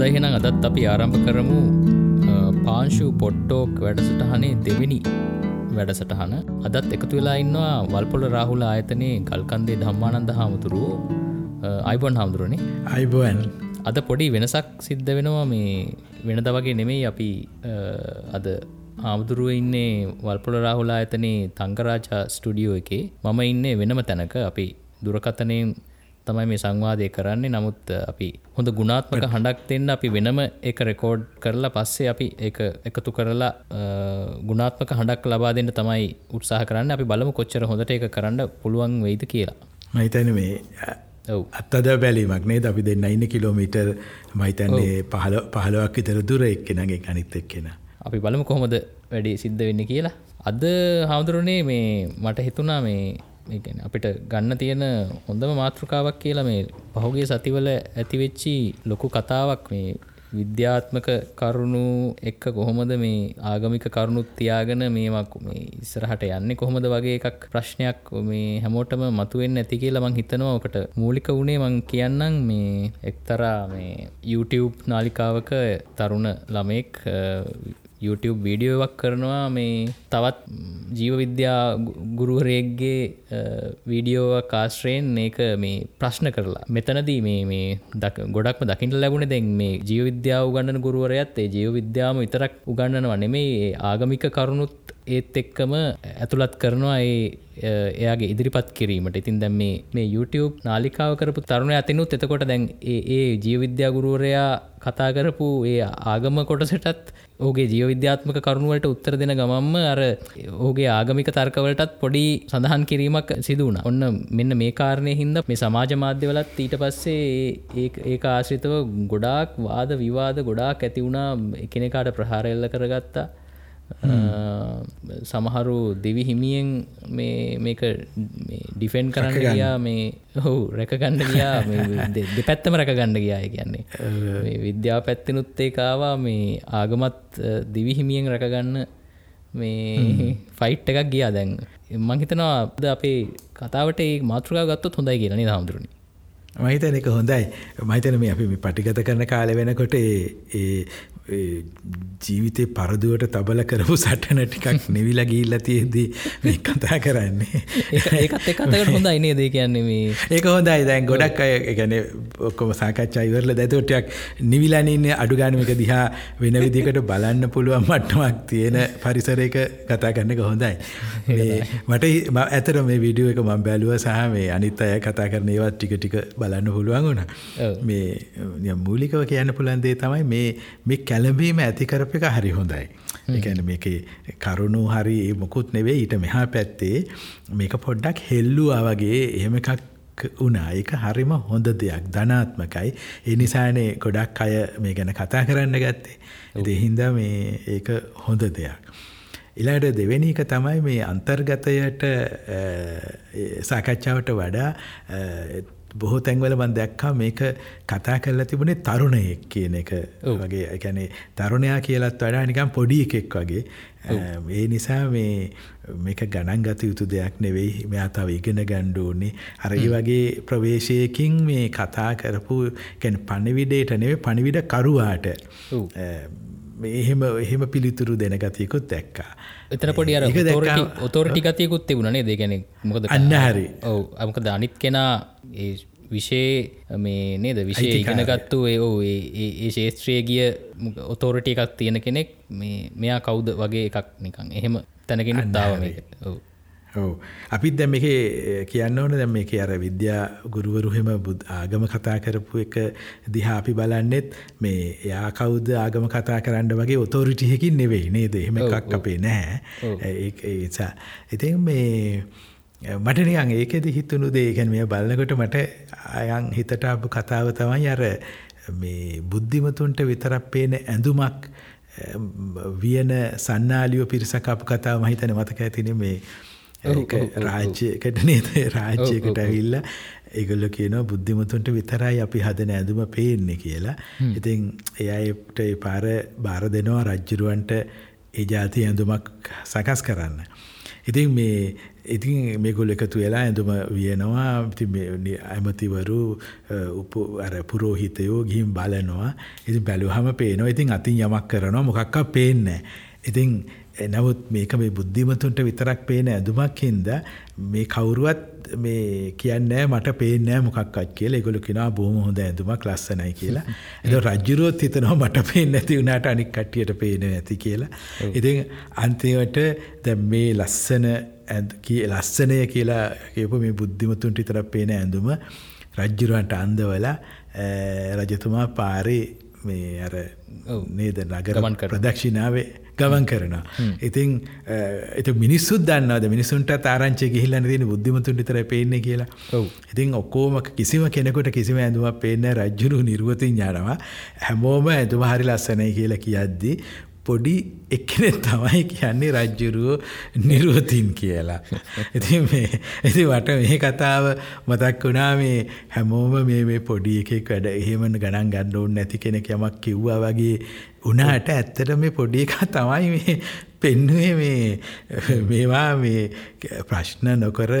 හොඳයිහෙනම් අදත් අපි ආරම්භ කරමු පාංශු පොට්ටෝක් වැඩසටහනේ දෙවිනි වැඩසටහන. අදත් එකතු වෙලා ඉන්නවා වල්පොල රාහුල ආයතනයේ ගල්කන්දේ ධම්මානන්ද හාමුදුරුව. අයිබොන් හාමුදුරුවනේ. අයිබෝන්. අද පොඩි වෙනසක් සිද්ධ වෙනවා මේ වෙනද වගේ නෙමෙයි අපි අද හාමුදුරුව ඉන්නේ වල්පොල රාහුලා ඇතනේ තංකරාචා ස්ටඩියෝ එකේ. මම ඉන්නේ වෙනම තැනක. අපි දුරකතනයෙන් තමයි මේ සංවාදය කරන්නේ. නමුත් අපි හොඳ ගුණාත්මක හඬක් දෙන්න අපි වෙනම එක රෙකෝඩ් කරලා පස්සේ අපි එකතු කරලා ගුණාත්මක හඬක් ලබා දෙන්න තමයි උත්සාහ කරන්න. අපි බලමු කොච්චර හොඳට එක කරන්න පුළුවන් වෙයිද කියලා. මහිතන මේ අත්තද බැලීමක් නේ අපි දෙන්න ඉන්න කිලෝමීටර් මහිතන්නේ පහල පහලවක් විතර දුර එක්කෙනගේ අනිත් එක්කෙන. අපි බලමු කොහොමද වැඩි සිද්ධ වෙන්න කියලා. අද හාමුදුරනේ මේ මට හිතුනා මේ ඒගැන අපිට ගන්න තියෙන හොඳම මාතෘකාවක් කියලා මේ පහුගේ සතිවල ඇතිවෙච්චි ලොකු කතාවක් මේ විද්‍යාත්මක කරුණු එක්ක කොහොමද මේ ආගමික කරුණුත් තියාගෙන මේමක් මේ ඉස්සරහට යන්නේ කොහොමද වගේ එකක් ප්‍රශ්නයක් මේ හැමෝටම මතුවෙන් ඇති කියලා මං හිතනවා. ඔකට මූලික වුණේ මං කියන්නම් මේ එක්තරා මේ YouTube නාලිකාවක තරුණ ළමෙක් YouTube වීඩියෝවක් කරනවා මේ තවත් ජීව විද්‍යා ගුරුවරයෙක්ගේ වීඩියෝව කාශ්‍රයෙන් ඒක මේ ප්‍රශ්න කරලා. මෙතනදී මේ මේ ගොඩක්ම දකිට ලැබුණ දැන් මේ ජීව විද්‍යාව උගන්නන ගුරුවරයත් ඒ ජීව විද්‍යාම විතරක් උගන්නනවා නෙමේ ආගමික කරුණුත් ඒත් එක්කම ඇතුළත් කරනවා ඒ එයාගේ ඉදිරිපත් කිරීමට. ඉතින් දැම් මේ මේ YouTube නාලිකාව කරපු තරුණ අතිනුත් එතකොට දැන් ඒ ජීවවිද්‍යා ගුරුවරයා කතා කරපු ඒ ආගම කොටසටත් ඕගේ ජීවවිද්‍යාත්මක කරුණුවලට උත්තර දෙන ගමම්ම අර ඕගේ ආගමික තර්කවලටත් පොඩි සඳහන් කිරීමක් සිදුවන ඔන්න මෙන්න මේ කාරණය හින්ද මේ සමාජ මාධ්‍යවලත් ඊට පස්සේ ඒ ආශ්‍රිතව ගොඩාක් වාද විවාද ගොඩාක් ඇති වුණා. එකනෙකාට ප්‍රහාරෙල්ල කරගත්තා. සමහරු දෙවි හිමියෙන් මේක ඩිෆෙන්් කරන්න ගියා මේ හෝ රැකගණ්ඩ ගියා දෙපැත්තම රැකගණ්ඩ ගියාය කියන්නේ. විද්‍යා පැත්තිනුත් ඒකාවා මේ ආගමත් දිවි හිමියෙන් රැකගන්න මේ ෆයිට් එකක් ගියා දැන්. මංහිතනවා අද අපේ කතාවට ඒ මාතෘකා ගත්තොත් හොඳයි කියලනි හාමුදුරනි මහිතන එක හොඳයි. මහිතන මේ අපි පටිගත කරන කාල වෙනකොට ඒ ජීවිතය පරදුවට තබල කරපු සටන ටිකක් නිවිලා ගිල්ල තියෙදී මේ කතා කරන්නේ. ඒකත් එකතකට හොඳ අයිනේ දේ කියන්නේ මේ ඒක හොඳයි. දැන් ගොඩක් අය ගැන ඔක්කොම සාකච්ඡා ඉවරලා දැතොටයක් නිවිලානින්න අඩුගානමික දිහා වෙන විදිකට බලන්න පුළුවන් මට්ටමක් තියෙන පරිසරයක කතා කරන්න එක හොඳයි. මට ඇතර මේ විඩියෝ එක මං බැලුව සහ මේ අනිත් අය කතා කරන ඒවත් ටික ටික බලන්න පුළුවන් වුණ. මේ මූලිකව කියන්න පුළන්දේ තමයි මේ මේ කැලඹීම ඇතිකරප එක හරි හොඳයි. එකන මේක කරුණු හරි මොකුත් නෙවේ ඊට මෙහා පැත්තේ මේක පොඩ්ඩක් හෙල්ලුවා වගේ එහෙම එකක් වුණා. ඒක හරිම හොඳ දෙයක්. ධනාත්මකයි. ඒ නිසානේ ගොඩක් අය මේ ගැන කතා කරන්න ගත්තේ. දෙහින්ද මේ ඒක හොඳ දෙයක්. ඉලාට දෙවෙනි එක තමයි මේ අන්තර්ගතයට සාකච්ඡාවට වඩා බොහෝ තැන්වල මන් දැක්කා මේක කතා කරලා තිබුණේ තරුණයෙක් කියන එක වගේ. එකැනේ තරුණයා කියලත් වඩා නිකම් පොඩි එකෙක් වගේ. ඒ නිසා මේ මේක ගණන් ගත යුතු දෙයක් නෙවෙයි. මෙයා තව ඉගෙන ගණ්ඩෝන්නේ අර ඒ වගේ ප්‍රවේශයකින් මේ කතා කරපු කැන පණවිඩේට නෙවේ පණිවිඩ කරුවාට එහෙම එහෙම පිළිතුරු දෙන ගතියකුත් දැක්කා. එතන පොඩි අර ඔතෝරටි ගතියකුත් තිබුණනේ දෙගැන මොකද අන්න හරි. ඔව අමකද අනිත් කෙනා ඒ විෂේ මේ නේද? විෂය ඉගෙනගත්තු ඒ ඕ ඒ ශේත්‍රය ගිය ඔතෝරටි එකක් තියෙන කෙනෙක් මේ මෙයා කවුද වගේ එකක් නිකං එහෙම තැනගෙන දාව මේක ඔවු. ඔව්. අපිත් දැන් මේකේ කියන්න ඕන දැන් මේකේ අර විද්‍යා ගුරුවරු හැම ආගම කතා කරපු එක දිහා අපි බලන්නෙත් මේ එයා කවුද ආගම කතා කරන්න වගේ ඔතොරිටි එකකින් නෙවෙයි නේද? එහෙම එකක් අපේ නැහැ. ඒක ඒ නිසා. ඉතින් මේ මට නිකන් ඒකෙදි හිතුණු දේ කියන්නේ මේ බලනකොට මට අයන් හිතට ආපු කතාව තමයි අර මේ බුද්ධිමතුන්ට විතරක් පේන ඇඳුමක් වියන සන්නාලියෝ පිරිසක් අප කතාව මම හිතන්නේ මතක ඇතිනේ මේ රාජ්‍යයකට නේද රාජ්‍යයකට ඇවිල්ල ඒගොල්ල කියනවා බුද්ධිමතුන්ට විතරයි අපි හදන ඇඳුම පේන්නේ කියලා. ඉතින් එයාට පාර බාර දෙනවා රජ්ජුරුවන්ට ඒ ජාති ඇඳුමක් සකස් කරන්න. ඉතින් මේ ඉතින් මේගොල් එකතු වෙලා ඇඳුම වියනවා. ඇමතිවරු අර පුරෝහිතයෝ ගිහිම් බලනවා. ඉතින් බැලුහම පේනවා. ඉතින් අතින් යමක් කරනවා. මොකක්ක පේන්නේ. ඉතින් නමුත් මේක මේ බුද්ධිමතුන්ට විතරක් පේන ඇඳුමක් හින්දා මේ කවුරුවත් මේ කියන්නේ මට පේන්නේ මොකක්වත් කියලා ඒගොල්ලෝ කියනවා බොහොම හොඳ ඇඳුමක් ලස්සනයි කියලා. ඒක රජුරුවත් හිතනවා මට පේන්නේ නැති වුණාට අනික් කට්ටියට පේන්නේ නැති කියලා. ඉතින් අන්තිමට දැන් මේ ලස්සන ලස්සනය කියලා කියපු මේ බුද්ධිමතුන්ට විතරක් පේන ඇඳුම රජ්ජුරුවන්ට අන්දවලා රජතුමා පාරේ මේ අර නේද නගර ප්‍රදක්ෂිනාවේ ගමන් කරනවා. ඉතින් එතු මිනිස්සුත් දන්නවද මිනිසුන්ට තාරංචය ගිහිල්ලන්න තියෙන බුද්ධිමතුන් විතර පේන්නේ කියලා. ඉතින් ඔක්කෝම කිසිම කෙනෙකුට කිසිම ඇඳුමක් පේන්නේ රජ්ජුරු නිර්වතින් යනවා. හැමෝම ඇඳුම හරි ලස්සනයි කියලා කියද්දි පොඩි එක්කෙනෙක් තමයි කියන්නේ රජ්ජුරුවෝ නිරුවතින් කියලා. මේ ඉතින් වට මේ කතාව මතක් වුණා මේ හැමෝම මේ පොඩි එකෙක් වැඩ එහෙම ගණන් ඕනේ නැති කෙනෙක් යමක් කිව්වා වගේ උනාට ඇත්තට මේ පොඩි එකා තමයි මේ පෙන්නුවේ මේ මේවා මේ ප්‍රශ්න නොකර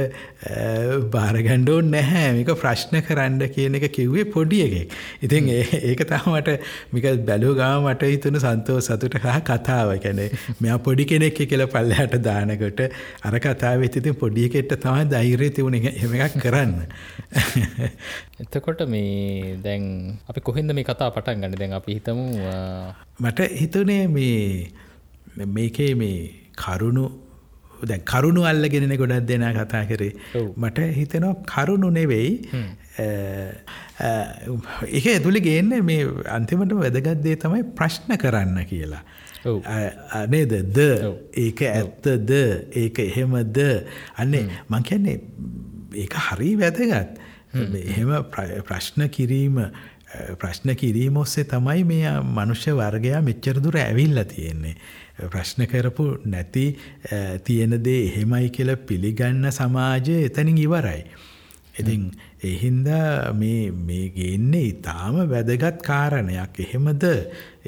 බාරගණ්ඩෝන් නැහැ මේක ප්‍රශ්න කරන්න කියන එක කිව්වේ පොඩි එකෙක්. ඉතින් ඒක තමට මික බැලූ ගාම මට හිතුන සන්තෝ සතුට හා කතාව කැනෙ මෙයා පොඩි කෙනෙක් කියල පල්ලහට දානකොට අර කතාව ඉතින් පොඩිය කෙට්ට තමයි දෛරය තිවුණ එම එකක් කරන්න. එතකොට මේ දැන් අපි කොහෙන්ද මේ කතා පටන් ගන්න දැන් අපි හිතමු මට හිතුනේ මේ මේකේ මේ කරුණු දැ කරුණු අල්ලගෙනන ගොඩක් දෙෙන කතා කරේ. මට හිතනවා කරුණු නෙවෙයි. එක ඇතුළි ගේන්න මේ අන්තිමට වැදගත්දේ තමයි ප්‍රශ්න කරන්න කියලා. අනේද ද. ඒක ඇත්තද ඒක එහෙමද අන්නේ මං කියන්නේ ඒක හරි වැදගත්. එහෙම ප්‍රශ්න කිරීම ප්‍රශ්න කිරීම ඔස්සේ තමයි මේ මනුෂ්‍ය වර්ගයා මෙච්චර දුර ඇවිල්ලා තියෙන්නේ. ප්‍රශ්න කරපු නැති තියෙන දේ එහෙමයි කියලා පිළිගන්න සමාජය එතනින් ඉවරයි. ඉතින් ඒ හින්දා මේ මේ ගේන්නේ ඊටාම වැදගත් කාරණයක්. එහෙමද?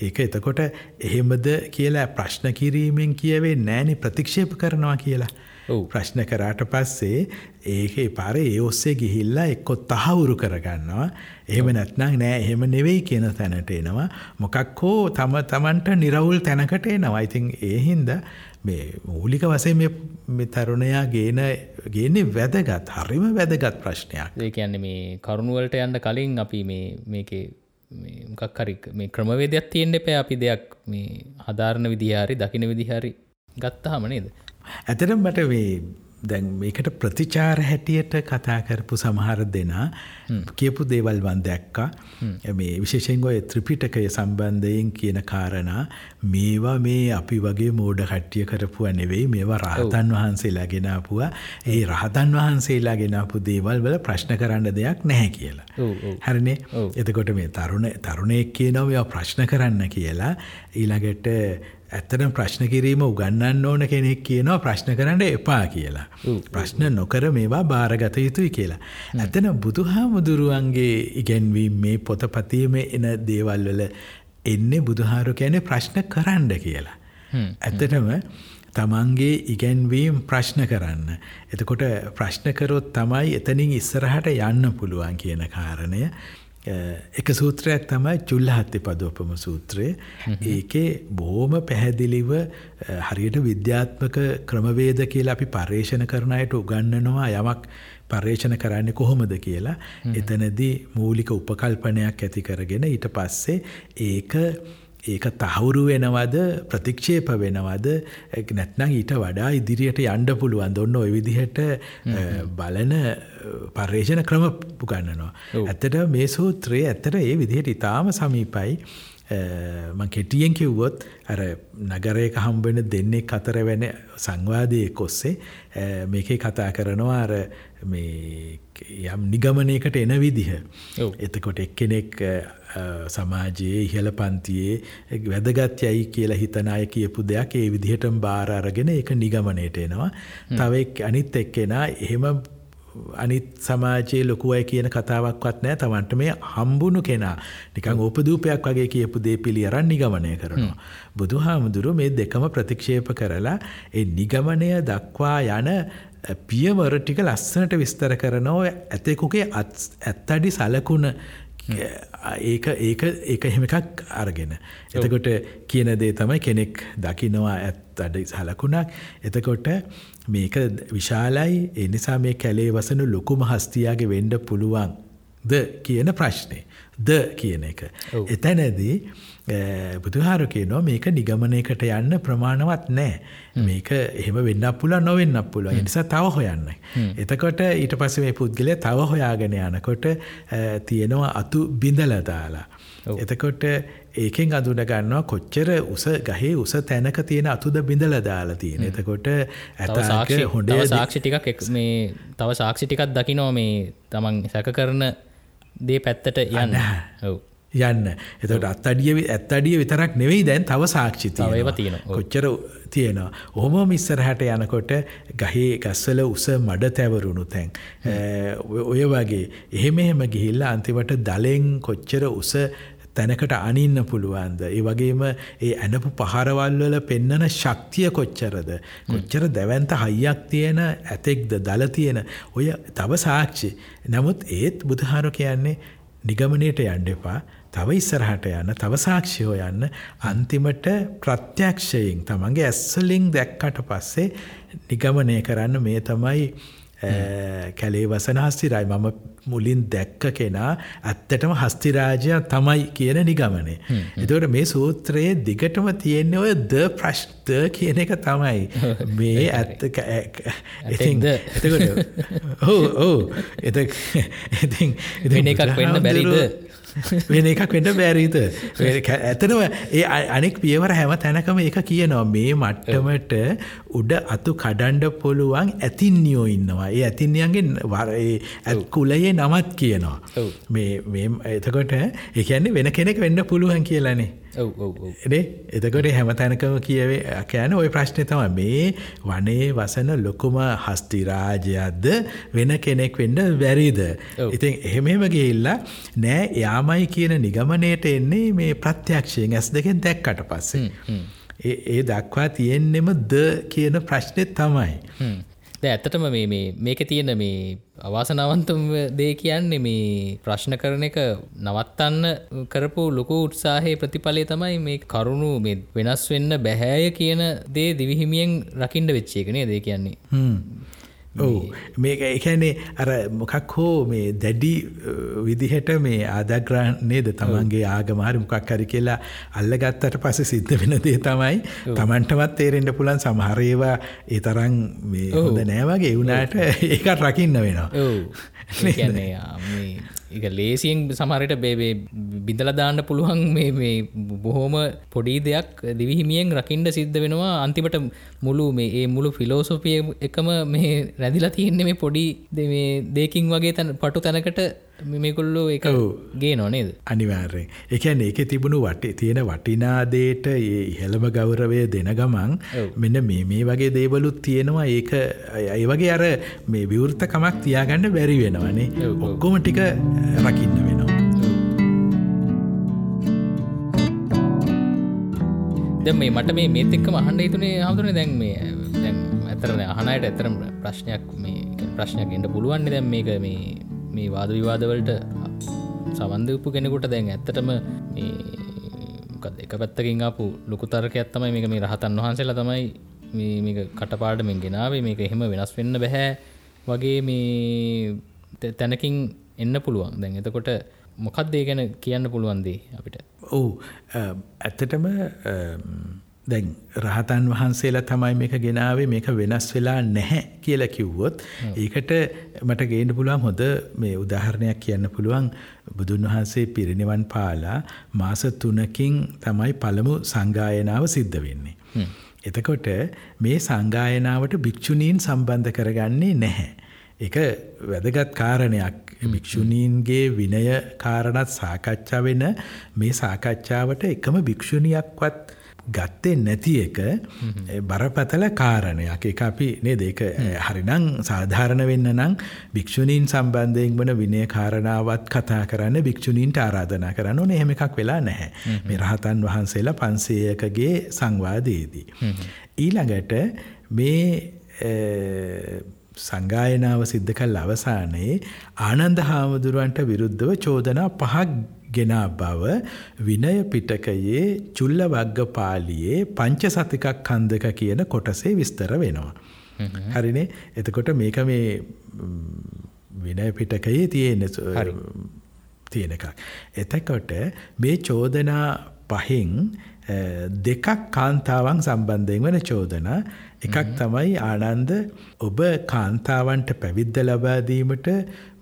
ඒක එතකොට එහෙමද කියලා ප්‍රශ්න කිරීමෙන් කියවෙන්නේ නැහෙනි ප්‍රතික්ෂේප කරනවා කියලා. ප්‍රශ්න කරාට පස්සේ ඒක පාර ඒ ඔස්සේ ගිහිල්ලා එක්කො තහවුරු කරගන්නවා. එහෙම නැත්නම් නෑ එහෙම නෙවෙයි කියන තැනට එනවා. මොකක් හෝ තම තමන්ට නිරවුල් තැනකට එනවා. ඉතින් ඒ හින්දා මේ මූලික වශයෙන් මේ තරුණයා ගේන ගේන්නේ වැදගත් හරිම වැදගත් ප්‍රශ්නයක්. ඒ කියන්නේ මේ කරුණුවලට යන්න කලින් අපි මේ මේකේ මොකක් හරි මේ ක්‍රමවේදයක් තියෙන්න එපා. අපි දෙයක් මේ හදාරණ විදිහාරි දකින විදිහාරි ගත්තාම නේද ඇතට මට වේ දැන් මේකට ප්‍රතිචාර හැටියට කතා කරපු සමහර දෙනා කියපු දේවල් වන් දැක්කා. මේ විශේෂෙන් ඔය ත්‍රිපිටකය සම්බන්ධයෙන් කියන කාරණා මේවා මේ අපි වගේ මෝඩ කට්ටිය කරපුව නෙවෙයි මේවා රහතන් වහන්සේලා ගෙනාපුවා. ඒ රහතන් වහන්සේලා ගෙනාපු දේවල් වල ප්‍රශ්න කරන්න දෙයක් නැහැ කියලා. හරිනේ? එතකොට මේ තරුණ තරුණයෙක් කියනවා ප්‍රශ්න කරන්න කියලා. ඊළඟට ඇත්තටම ප්‍රශ්න කිරීම උගන්නන්න ඕන කෙනෙක් කියනවා ප්‍රශ්න කරන්න එපා කියලා. ප්‍රශ්න නොකර මේවා භාරගත යුතුයි කියලා. ඇතන බුදුහාමුදුරුවන්ගේ ඉගැන්වීම් මේ පොතපතියම එන දේවල් වල එන්නේ බුදුහාරු කියන්නේ ප්‍රශ්න කරන්න කියලා. ඇත්තටම තමන්ගේ ඉගැන්වීම් ප්‍රශ්න කරන්න. එතකොට ප්‍රශ්න කරොත් තමයි එතනින් ඉස්සරහට යන්න පුළුවන් කියන කාරණය එක සූත්‍රයක් තමයි චුල්ලහත්ති පදෝපම සූත්‍රය. ඒකේ බෝම පැහැදිලිව හරියට විද්‍යාත්මක ක්‍රමවේද කියලා අපි පර්යේෂණ කරනයට උගන්නනවා යමක් පර්යේෂණ කරන්නේ කොහොමද කියලා. එතනදී මූලික උපකල්පනයක් ඇති කරගෙන ඊට පස්සේ ඒක ඒක තහවුරු වෙනවද? ප්‍රතික්ෂේප වෙනවද? නැත්නම් ඊට වඩා ඉදිරියට යන්න පුළුවන් ඔන්න ඔය විදිහට බලන පර්යේෂණ ක්‍රම පුගන්නනවා. ඇත්තට මේ සූත්‍රයේ ඇත්තට ඒ විදිහට ඉතාම සමීපයි. මං කෙටියෙන් කිව්වොත් අර නගරයක හම්බෙන දෙන්නෙක් අතර වෙන සංවාදයේ කොස්සේ මේකේ කතා කරනවා අර යම් නිගමනයකට එන විදිහ. එතකොට එක්කෙනෙක් සමාජයේ ඉහළ පන්තියේ වැදගත් යයි කියලා හිතන අය කියපු දෙයක් ඒ විදිහටම බාර අරගෙන ඒක නිගමනයට එනවා. තව අනිත් එක්කෙනා එහෙම අනිත් සමාජයේ ලොකුවයි කියන කතාවක්වත් නෑ තමන්ට මේ හම්බුණු කෙනා නිකං ඕපදූපයක් වගේ කියපු දේ පිළි අරන් නිගමනය කරනවා. බුදු හාමුදුරු මේ දෙකම ප්‍රතික්ෂේප කරලා ඒ නිගමනය දක්වා යන පියවර ටික ලස්සනට විස්තර කරනෝ ඇතෙකුගේ ඇත්තඩි සලකුණ ඒක ඒක ඒක එහෙම එකක් අරගෙන. එතකොට කියන දේ තමයි කෙනෙක් දකිනවා ඇත් අඩ සලකුණක්. එතකොට මේක විශාලයි ඒ නිසා මේ කැලේ වසනු ලොකුම හස්තියාගේ වෙන්ඩ පුළුවන් ද කියන ප්‍රශ්නය. ද කියන එක. එතැනදී බුදුහාර කියනවා මේක නිගමනයකට යන්න ප්‍රමාණවත් නෑ. මේක එහෙම වෙන්න පුල නොවෙන්න පුළුව නිසා තව හොයන්න. එතකොට ඊට පස මේ පුද්ගලය තව හොයාගෙන යනකොට තියෙනවා අතු බිඳලදාලා. එතකොට ඒකෙන් අඳුන ගන්නවා කොච්චර උස ගහේ උස තැනක තියෙන අතුද බිඳල දාලා තියෙන. එතකොට ඇත හොඩ සාක්ෂි ටිකක් මේ තව සාක්ෂි ටිකක් දකිනෝ මේ තමන් සැක කරන දේ පැත්තට යන්න ඔව්. යන්න එතට අත්තඩිය ඇත්තඩිය විතරක් නෙවෙයි දැන් තව සාක්ෂිතය තියෙන කොච්චර තියෙනවා. ඔහොම මිස්සරහට යනකොට ගහේ ගස්සල උස මඩ තැවරුණු තැන්. ඔය වගේ එහෙම එහෙම ගිහිල්ල අන්තිවට දලෙන් කොච්චර උස තැනකට අනින්න පුළුවන්ද. ඒ වගේම ඒ ඇනපු පහරවල්වල පෙන්නන ශක්තිය කොච්චරද. කොච්චර දැවන්ත හයියක් තියෙන ඇතෙක්ද දල තියෙන ඔය තව සාක්ෂි. නමුත් ඒත් බුදුහාරු කියන්නේ නිගමනයට යන්න එපා තව ඉස්සරහට යන්න තව සාක්ෂියෝ යන්න අන්තිමට ප්‍රත්‍යක්ෂයෙන් තමන්ගේ ඇස්සලින් දැක්කට පස්සේ නිගමනය කරන්න මේ තමයි කැලේ වසන හස්තිරයි. මම මුලින් දැක්ක කෙනා ඇත්තටම හස්තිරාජය තමයි කියන නිගමනේ. එතවට මේ සූත්‍රයේ දිගටම තියෙන්නේ ඔය ද ප්‍රශ්ත කියන එක තමයි. මේ ඇත්ත ඕ ඕ එ එකක් වෙන්න බැරිද වෙන එකක් වෙන්න බැරිත ඇතනව ඒ අනෙක් පියවර හැම තැනකම එක කියනවා. මේ මට්ටමට උඩ අතු කඩන්ඩ පොළුවන් ඇතින්නියෝ ඉන්නවා. ඒ ඇතින්යන්ගේ වර ඇත් කුලයේ නමත් කියනවා. මේ එතකොට එකන්නේ වෙන කෙනෙක් වෙන්න පුළුවන් කියලනේ එතකොට හැම තැනකම කියවේ කෑන ඔය ප්‍රශ්නය තම මේ වනේ වසන ලොකුම හස්තිරාජයක්ද වෙන කෙනෙක් වෙන්න වැරිද. ඉතින් එහෙමෙම ගිහිල්ලා නෑ යාමයි කියන නිගමනයට එන්නේ මේ ප්‍රත්‍යක්ෂයෙන් ඇස් දෙකෙන් දැක්කට පස්සේ. ඒ දක්වා තියෙන්නෙම ද කියන ප්‍රශ්නෙත් තමයි. ඇත්තටම මේ මේක තියෙන මේ අවාසනාවන්තම දේ කියන්නේ මේ ප්‍රශ්න කරන එක නවත්තන්න කරපු ලොකු උත්සාහයේ ප්‍රතිඵලය තමයි මේ කරුණු මේ වෙනස් වෙන්න බැහැය කියන දේ දිවිහිමියෙන් රකිින්ඩ වෙච්චේකනේ දේ කියන්නේ? ඔවු මේක එකැනේ අර මොකක් හෝ මේ දැඩි විදිහට මේ ආදග්‍රහණයද තමන්ගේ ආගමහරි මොකක් හරි කියලා අල්ලගත්තට පස සිද්ධ වෙන දේ තමයි තමන්ටවත් තේරෙන්ට පුලන් සමහරේවා ඒ තරන් මේ හොඳ නෑවගේ එවුනාට ඒකත් රකින්න වෙනවා. එක ලේසියෙන් සමහරට බේබේ බිඳලදාන්න පුළුවන් මේ බොහෝම පොඩි දෙයක් දිවිහිමියෙන් රකින්ට සිද්ධ වෙනවා. අන්තිමට මුළු මේ ඒ මුළු ෆිලෝසොපිය එකම මේ රැදිලා තියෙන්නේ මේ පොඩි දේකින් වගේ තැන පටු තැනකට මෙකොල්ලෝ එක ගේ නොනේද අනිවාර්යෙන්. එකැන ඒක තිබුණු වට තියෙන වටිනාදේට ඒ ඉහළම ගෞරවය දෙන ගමන් මෙන්න මේ මේ වගේ දේවලුත් තියෙනවා. ඒක ඒ වගේ අර මේ විවෘත්තකමක් තියාගන්න බැරි වෙනවනේ ඔක්කොම ටික රකින්න වෙනවා. ද මේ මට මේ මේත් එක්ක මහන්ඩ තුනේ හමුදුන දැන් මේ ඇතරන අහනයට ඇතරම් ප්‍රශ්නයක් මේ ප්‍රශ්නයක් එට පුළුවන්න්නේ දැම් මේක මේ මේ වාද විවාදවලට සවන්දපු කෙනෙකුට දැන් ඇත්තටම එක පැත්තකින් අපපු ලොකු තර්ක ඇත්තමයි මේක මේ රහතන් වහන්සේලා තමයි මේක කටපාඩමෙන් ගෙනාවේ. මේක එහෙම වෙනස් වෙන්න බැහැ වගේ මේ තැනකින් එන්න පුළුවන්. දැන් එතකොට මොකක්දේ ගැන කියන්න පුළුවන්දේ අපිට? ඔවු. ඇත්තටම දැන් රහතන් වහන්සේලා තමයි මේක ගෙනාවේ මේක වෙනස් වෙලා නැහැ කියලා කිව්වොත් ඒකට මට ගේන්න පුළුවන් හොඳ මේ උදාහරණයක් කියන්න පුළුවන්. බුදුන් වහන්සේ පිරිනිවන් පාලා මාස 3කින් තමයි පළමු සංගායනාව සිද්ධ වෙන්නේ. එතකොට මේ සංගායනාවට භික්ෂුණීන් සම්බන්ධ කරගන්නේ නැහැ. ඒක වැදගත් කාරණයක්. භික්ෂුණීන්ගේ විනය කාරණත් සාකච්ඡා වෙන මේ සාකච්ඡාවට එකම භික්ෂුණියක්වත් ගත්තේ නැති එක බරපතල කාරණයක්. එක අපි නේ දෙක හරිනම් සාධාරණ වෙන්න නම් භික්‍ෂුණීන් සම්බන්ධයෙන් වන විනය කාරණාවත් කතා කරන්න භික්‍ෂුණීන්ට ආරාධනා කරන්න ඕන. එහෙම එකක් වෙලා නැහැ. මේ රහතන් වහන්සේලා පන්සේයකගේ සංවාදයේදී. ඊළඟට මේ සංගායනාව සිද්ධ කල් අවසානයේ ආනන්ද හාමුදුරුවන්ට විරුද්ධව චෝදනා පහක් ගෙනා බව විනය පිටකයේ චුල්ල වග්ග පාලියේ පංච සතිකක් කන්දක කියන කොටසේ විස්තර වෙනවා. හරිනේ එතකොට මේක මේ විනය පිටකයේ තියෙන තියෙන එකක්. එතකොට මේ චෝදනා පහෙන් දෙකක් කාන්තාවන් සම්බන්ධයෙන් වන චෝදනා එකක් තමයි ආනන්ද ඔබ කාන්තාවන්ට පැවිද්ද ලබාදීමට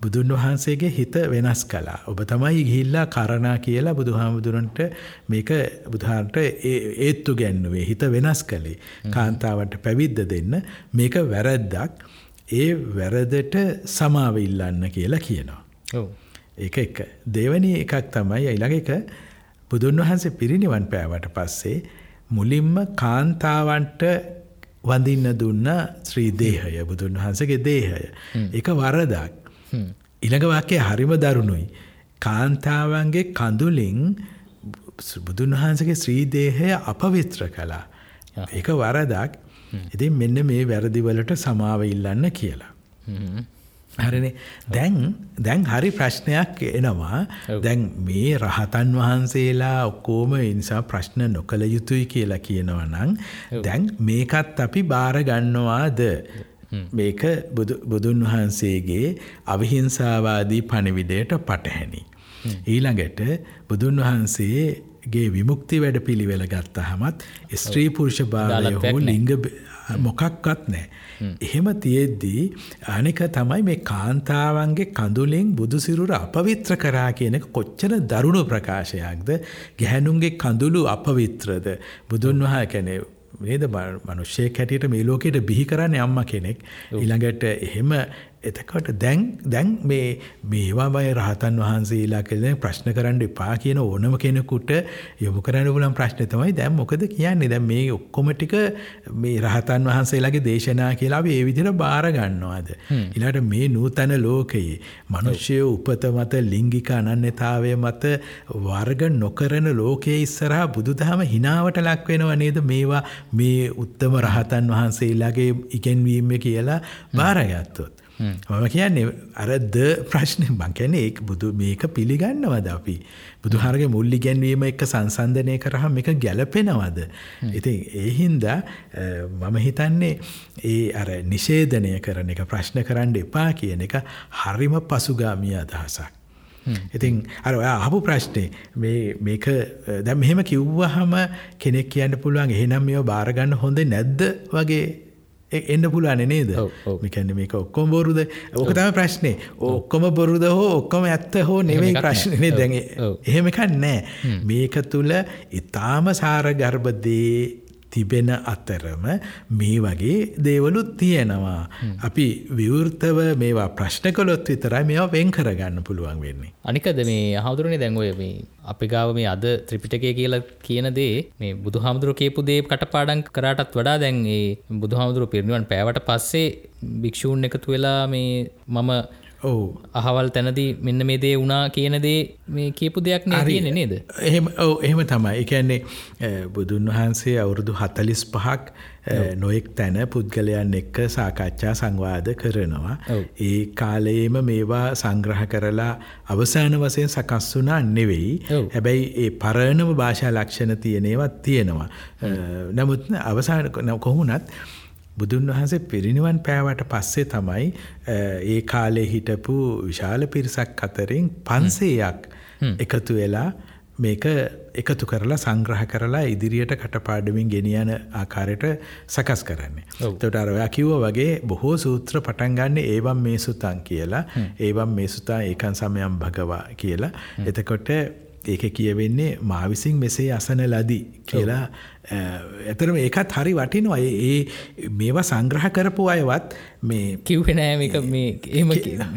බුදුන් වහන්සේගේ හිත වෙනස් කලා. ඔබ තමයි ගිහිල්ලා කරනා කියලා බුදුහාමුදුරන්ට මේක බුදුහාන්ට ඒත්තු ගැන්නුවේ හිත වෙනස් කළේ. කාන්තාවට පැවිද්ද දෙන්න මේක වැරද්දක් ඒ වැරදට සමාව ඉල්ලන්න කියලා කියනවා. ඒක එක. දෙවැනි එකක් තමයි ඊළඟ එක බුදුන් වහන්සේ පිරිනිවන් පෑවට පස්සේ මුලින්ම කාන්තාවන්ට වඳින්න දුන්න ශ්‍රී දේහය බුදුන් වහන්සේගේ දේහය. එක වරදක්. ඉළඟ වාක්‍යය හරිම දරුණුයි. කාන්තාවන්ගේ කඳුලින් බුදුන් වහන්සගේ ශ්‍රීදේහය අපවිත්‍ර කළා. ඒක වරදක් ඉතින් මෙන්න මේ වැරදිවලට සමාව ඉල්ලන්න කියලා. හරිනේ. දැන් දැන් හරි ප්‍රශ්නයක් එනවා. දැන් මේ රහතන් වහන්සේලා ඔක්කෝම නිසා ප්‍රශ්න නොකළ යුතුයි කියලා කියනවා නම් දැන් මේකත් අපි බාරගන්නවාද මේක බුදුන් වහන්සේගේ අවිහිංසාවාදී පණිවිඩයට පටහැනි. ඊළඟට බුදුන් වහන්සේගේ විමුක්ති වැඩ පිළිවෙල ගත්තහමත් ස්ත්‍රී පුරුෂ භාවය හෝ ලිංග මොකක්වත් නෑ. එහෙම තියෙද්දී අනික තමයි මේ කාන්තාවන්ගේ කඳුලෙන් බුදුසිරුර අපවිත්‍ර කරා කියන කොච්චර දරුණු ප්‍රකාශයක්ද? ගැහැනුන්ගේ කඳුළු අපවිත්‍රද? බුදුන් වහා කැනෙ නේද? මනුෂ්‍යයෙක් හැටියට මේ ලෝකෙට බිහි කරන්නේ අම්මා කෙනෙක්. ඊළඟට එහෙම එතකොට දැන් දැන් මේ මේවා බය රහතන් වහන්සේලා කියලා ප්‍රශ්න කරන්න එපා කියන ඕනම කෙනෙකුට යොමු කරන්න පුළුවන් ප්‍රශ්නේ තමයි දැන් මොකද කියන්නේ? දැන් මේ ඔක්කොම ටික මේ රහතන් වහන්සේලාගේ දේශනා කියලා අපි ඒ විදිහට බාර ගන්නවාද? ඊළඟට මේ නූතන ලෝකයේ මිනිස්සු උපත මත ලිංගික අනන්‍යතාවය මත වර්ග නොකරන ලෝකයේ ඉස්සරහා බුදුදහම හිනාවට ලක් වෙනව නේද මේවා? මේ උත්තම රහතන් වහන්සේලාගේ ඉගැන්වීම කියලා බාරගත්තොත් මම කියන්නේ අර ද ප්‍රශ්න මං කියන්නේ ඒක බුදු මේක පිළිගන්නවද අපි? බුදුහාරගේ මුල් ඉගැන්වීම එක්ක සංසන්දනය කරාම මේක ගැළපෙනවද? ඉතින් ඒ හින්දා මම හිතන්නේ ඒ අර නිෂේධනය කරන එක ප්‍රශ්න කරන්න එපා කියන එක හරිම පසුගාමී අදහසක්. ඉතින් අර අහපු ප්‍රශ්නේ මේ මේක දැන් මෙහෙම කිව්වහම කෙනෙක් කියන්න පුළුවන් එහෙනම් මේව බාර ගන්න හොඳ නැද්ද වගේ එන්න පුළුවන් නේද? මිකැන්න මේක ඔක්කොම බොරුද? ඕක තම ප්‍රශ්නේ. ඔක්කොම බොරුද හෝ ඔක්කොම ඇත්ත හෝ නෙවෙයි ප්‍රශ්නය දැන් එහෙම එකක් නෑ. මේක තුළ ඉතාම සාරගර්භදේ තිබෙන අතරම මේ වගේ දේවලුත් තියෙනවා. අපි විවෘතව මේවා ප්‍රශ්න කළොත් විතරයි මේවා වෙන් කරගන්න පුළුවන් වෙන්නේ. අනිකද මේ හවුදුරනේ දැන් ඔය මේ අපි ගාව මේ අද ත්‍රිපිටකය කියලා කියන දේ මේ බුදුහාමුදුරුව කියපු දේ කටපාඩම් කරාටත් වඩා දැන් ඒ බුදුහාමුදුරුව පිරිනිවන් පෑවට පස්සේ භික්ෂූන් එකතු වෙලා මේ මම ඔවු අහවල් තැනදී මෙන්න මේ දේ වුණා කියන දේ මේ කියපු දෙයක් නේ තියෙන්නේ නේද? එහෙම ඔව් එහෙම තමයි. ඒ කියන්නේ බුදුන් වහන්සේ අවුරුදු 45ක් නොයෙක් තැන පුද්ගලයන් එක්ක සාකච්ඡා සංවාද කරනවා. ඒ කාලයේම මේවා සංග්‍රහ කරලා අවසාන වශයෙන් සකස් වුණා නෙවෙයි. හැබැයි ඒ පරණම භාෂා ලක්ෂණ තියෙන ඒවා තියෙනවා. නමුත් අවසාන කොහොමුණත් බුදුන් වහන්සේ පිරිනිවන් පෑවට පස්සේ තමයි ඒ කාලේ හිටපු විශාල පිරිසක් අතරින් පන්සේයක් එකතු වෙලා මේක එකතු කරලා සංග්‍රහ කරලා ඉදිරියට කටපාඩමින් ගෙනියන ආකාරයට සකස් කරන්නේ. එතකොට අර ඔයා කිව්වා වගේ බොහෝ සූත්‍ර පටන් ගන්න ඒවම් මේ සුතං කියලා, ඒවම් මේ සුතා ඒකන් සමයම් භගවා කියලා. එතකොට ඒක කියවෙන්නේ මා විසින් මෙසේ අසන ලදී කියලා ඇතරම ඒකත් හරි වටිනවා. ඒ මේවා සංග්‍රහ කරපු අයවත් මේ කිව්වෙනෑ එක මේ එම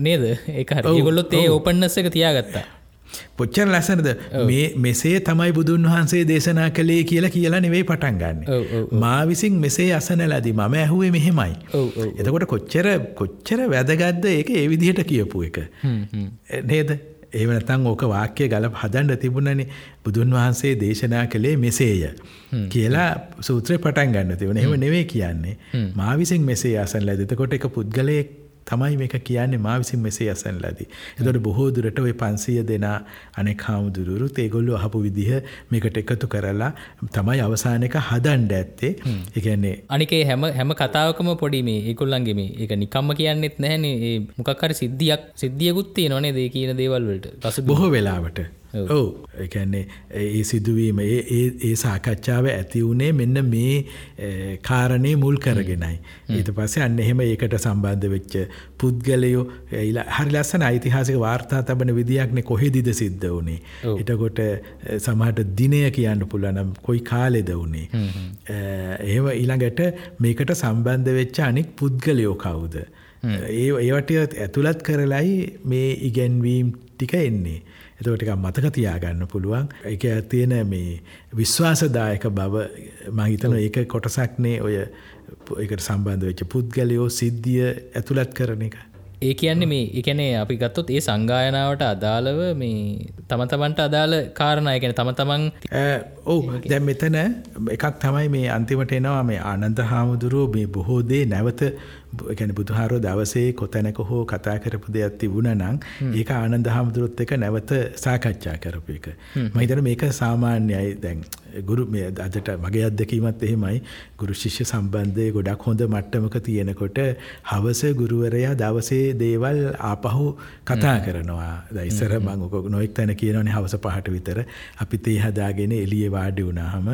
නේද? ඒ ඒගොල්ලොත් ඒ ඕපන්නස්ස එක තියාගත්තා. පොච්චර ලැසනද මේ මෙසේ තමයි බුදුන් වහන්සේ දේශනා කළේ කියලා කියලා නෙවෙයි පටන් ගන්න. මා විසින් මෙසේ අසන ලදී. මම ඇහුවේ මෙහෙමයි. එතකොට කොච්චර කොච්චර වැදගත්ද ඒක ඒ විදිහට කියපු එක. නේද ඒවනතං ඕක වාක්‍යය ගල හදන්ඩ තිබුණනි බුදුන් වහන්සේ දේශනා කළේ මෙසේය කියලා සූත්‍රය පටන් ගන්න තිවන එම නෙවේ කියන්නේ. මා විසින් මෙසේ අසන් ලැදතකොට එක පුද්ගලයෙක් තමයි මේක කියන්නේ මා විසින් මෙසේ අසන් ලදී. එතකොට බොහෝ දුරට ওই 500 දෙනා අනෙක් හාමුදුරුවරුත් ඒගොල්ලෝ අහපු විදිහ මේකට එකතු කරලා තමයි අවසාන එක හදන්න ඇත්තේ. ඒ කියන්නේ අනිකේ හැම හැම කතාවකම පොඩි මේ ඒගොල්ලන්ගේ මේ ඒක නිකම්ම කියන්නෙත් නැහැනේ. මොකක් හරි සිද්ධියක් සිද්ධියකුත් තියෙනවනේ ඒ කියන දේවල් වලට. බොහෝ වෙලාවට ඔව් එකන්නේ ඒ සිදුවීම ඒ සාකච්ඡාව ඇති වුණේ මෙන්න මේ කාරණය මුල් කරගෙනයි. ඊට පස්සේ අන්න එහෙම ඒකට සම්බන්ධ වෙච්ච පුද්ගලයෝ හරි ලස්සන ඓතිහාසික වාර්තා තබන විදියක්නේ කොහෙදිද සිද්ධ වුණේ. එතකොට සමහරට දිනය කියන්න පුළුවන් නම් කොයි කාලෙද වුණේ. එහෙම ඊළඟට මේකට සම්බන්ධ වෙච්ච අනික් පුද්ගලයෝ කවුද? ඒ ඒවට ඇතුළත් කරලයි මේ ඉගැන්වීම් ටික එන්නේ. එතකොට ටිකක් මතක තියාගන්න පුළුවන්. ඒක තියෙන මේ විශ්වාසදායක බව මම හිතනවා ඒක කොටසක්නේ ඔය ඒකට සම්බන්ධ වෙච්ච පුද්ගලයෝ සිද්ධිය ඇතුළත් කරන එක. ඒ කියන්නේ මේ එකනේ අපි ගත්තොත් ඒ සංගායනාවට අදාළව මේ තම තමන්ට අදාළ කාරණය ගැන තම තමන් ඔවු දැම් මෙතන එකක් තමයි මේ අන්තිමට එනවා මේ ආනන්ද හාමුදුරුවෝ මේ බොහෝදේ නැවත ගැන බුදුහාරෝ දවසේ කොතැනක හෝ කතා කරපු දෙයක් තිබුණ නම් ඒක ආනන්ද හාමුදුරුවොත් එක නැවත සාකච්ඡා කරපු එක. මහිතන මේක සාමාන්‍යයි. දැන් ගුරු මේ අදට මගේ අත්දැකීමත් එහෙමයි. ගුරු ශිෂ්‍ය සම්බන්ධය ගොඩක් හොඳ මට්ටමක තියෙනකොට හවස ගුරුවරයා දවසේ දේවල් ආපහු කතා කරනවා. දයිස්සර මං නොෙක් තැන කියනවනේ හවස පහට විතර. අපි තේ හදාගෙන එළියේ වාඩි වුණාම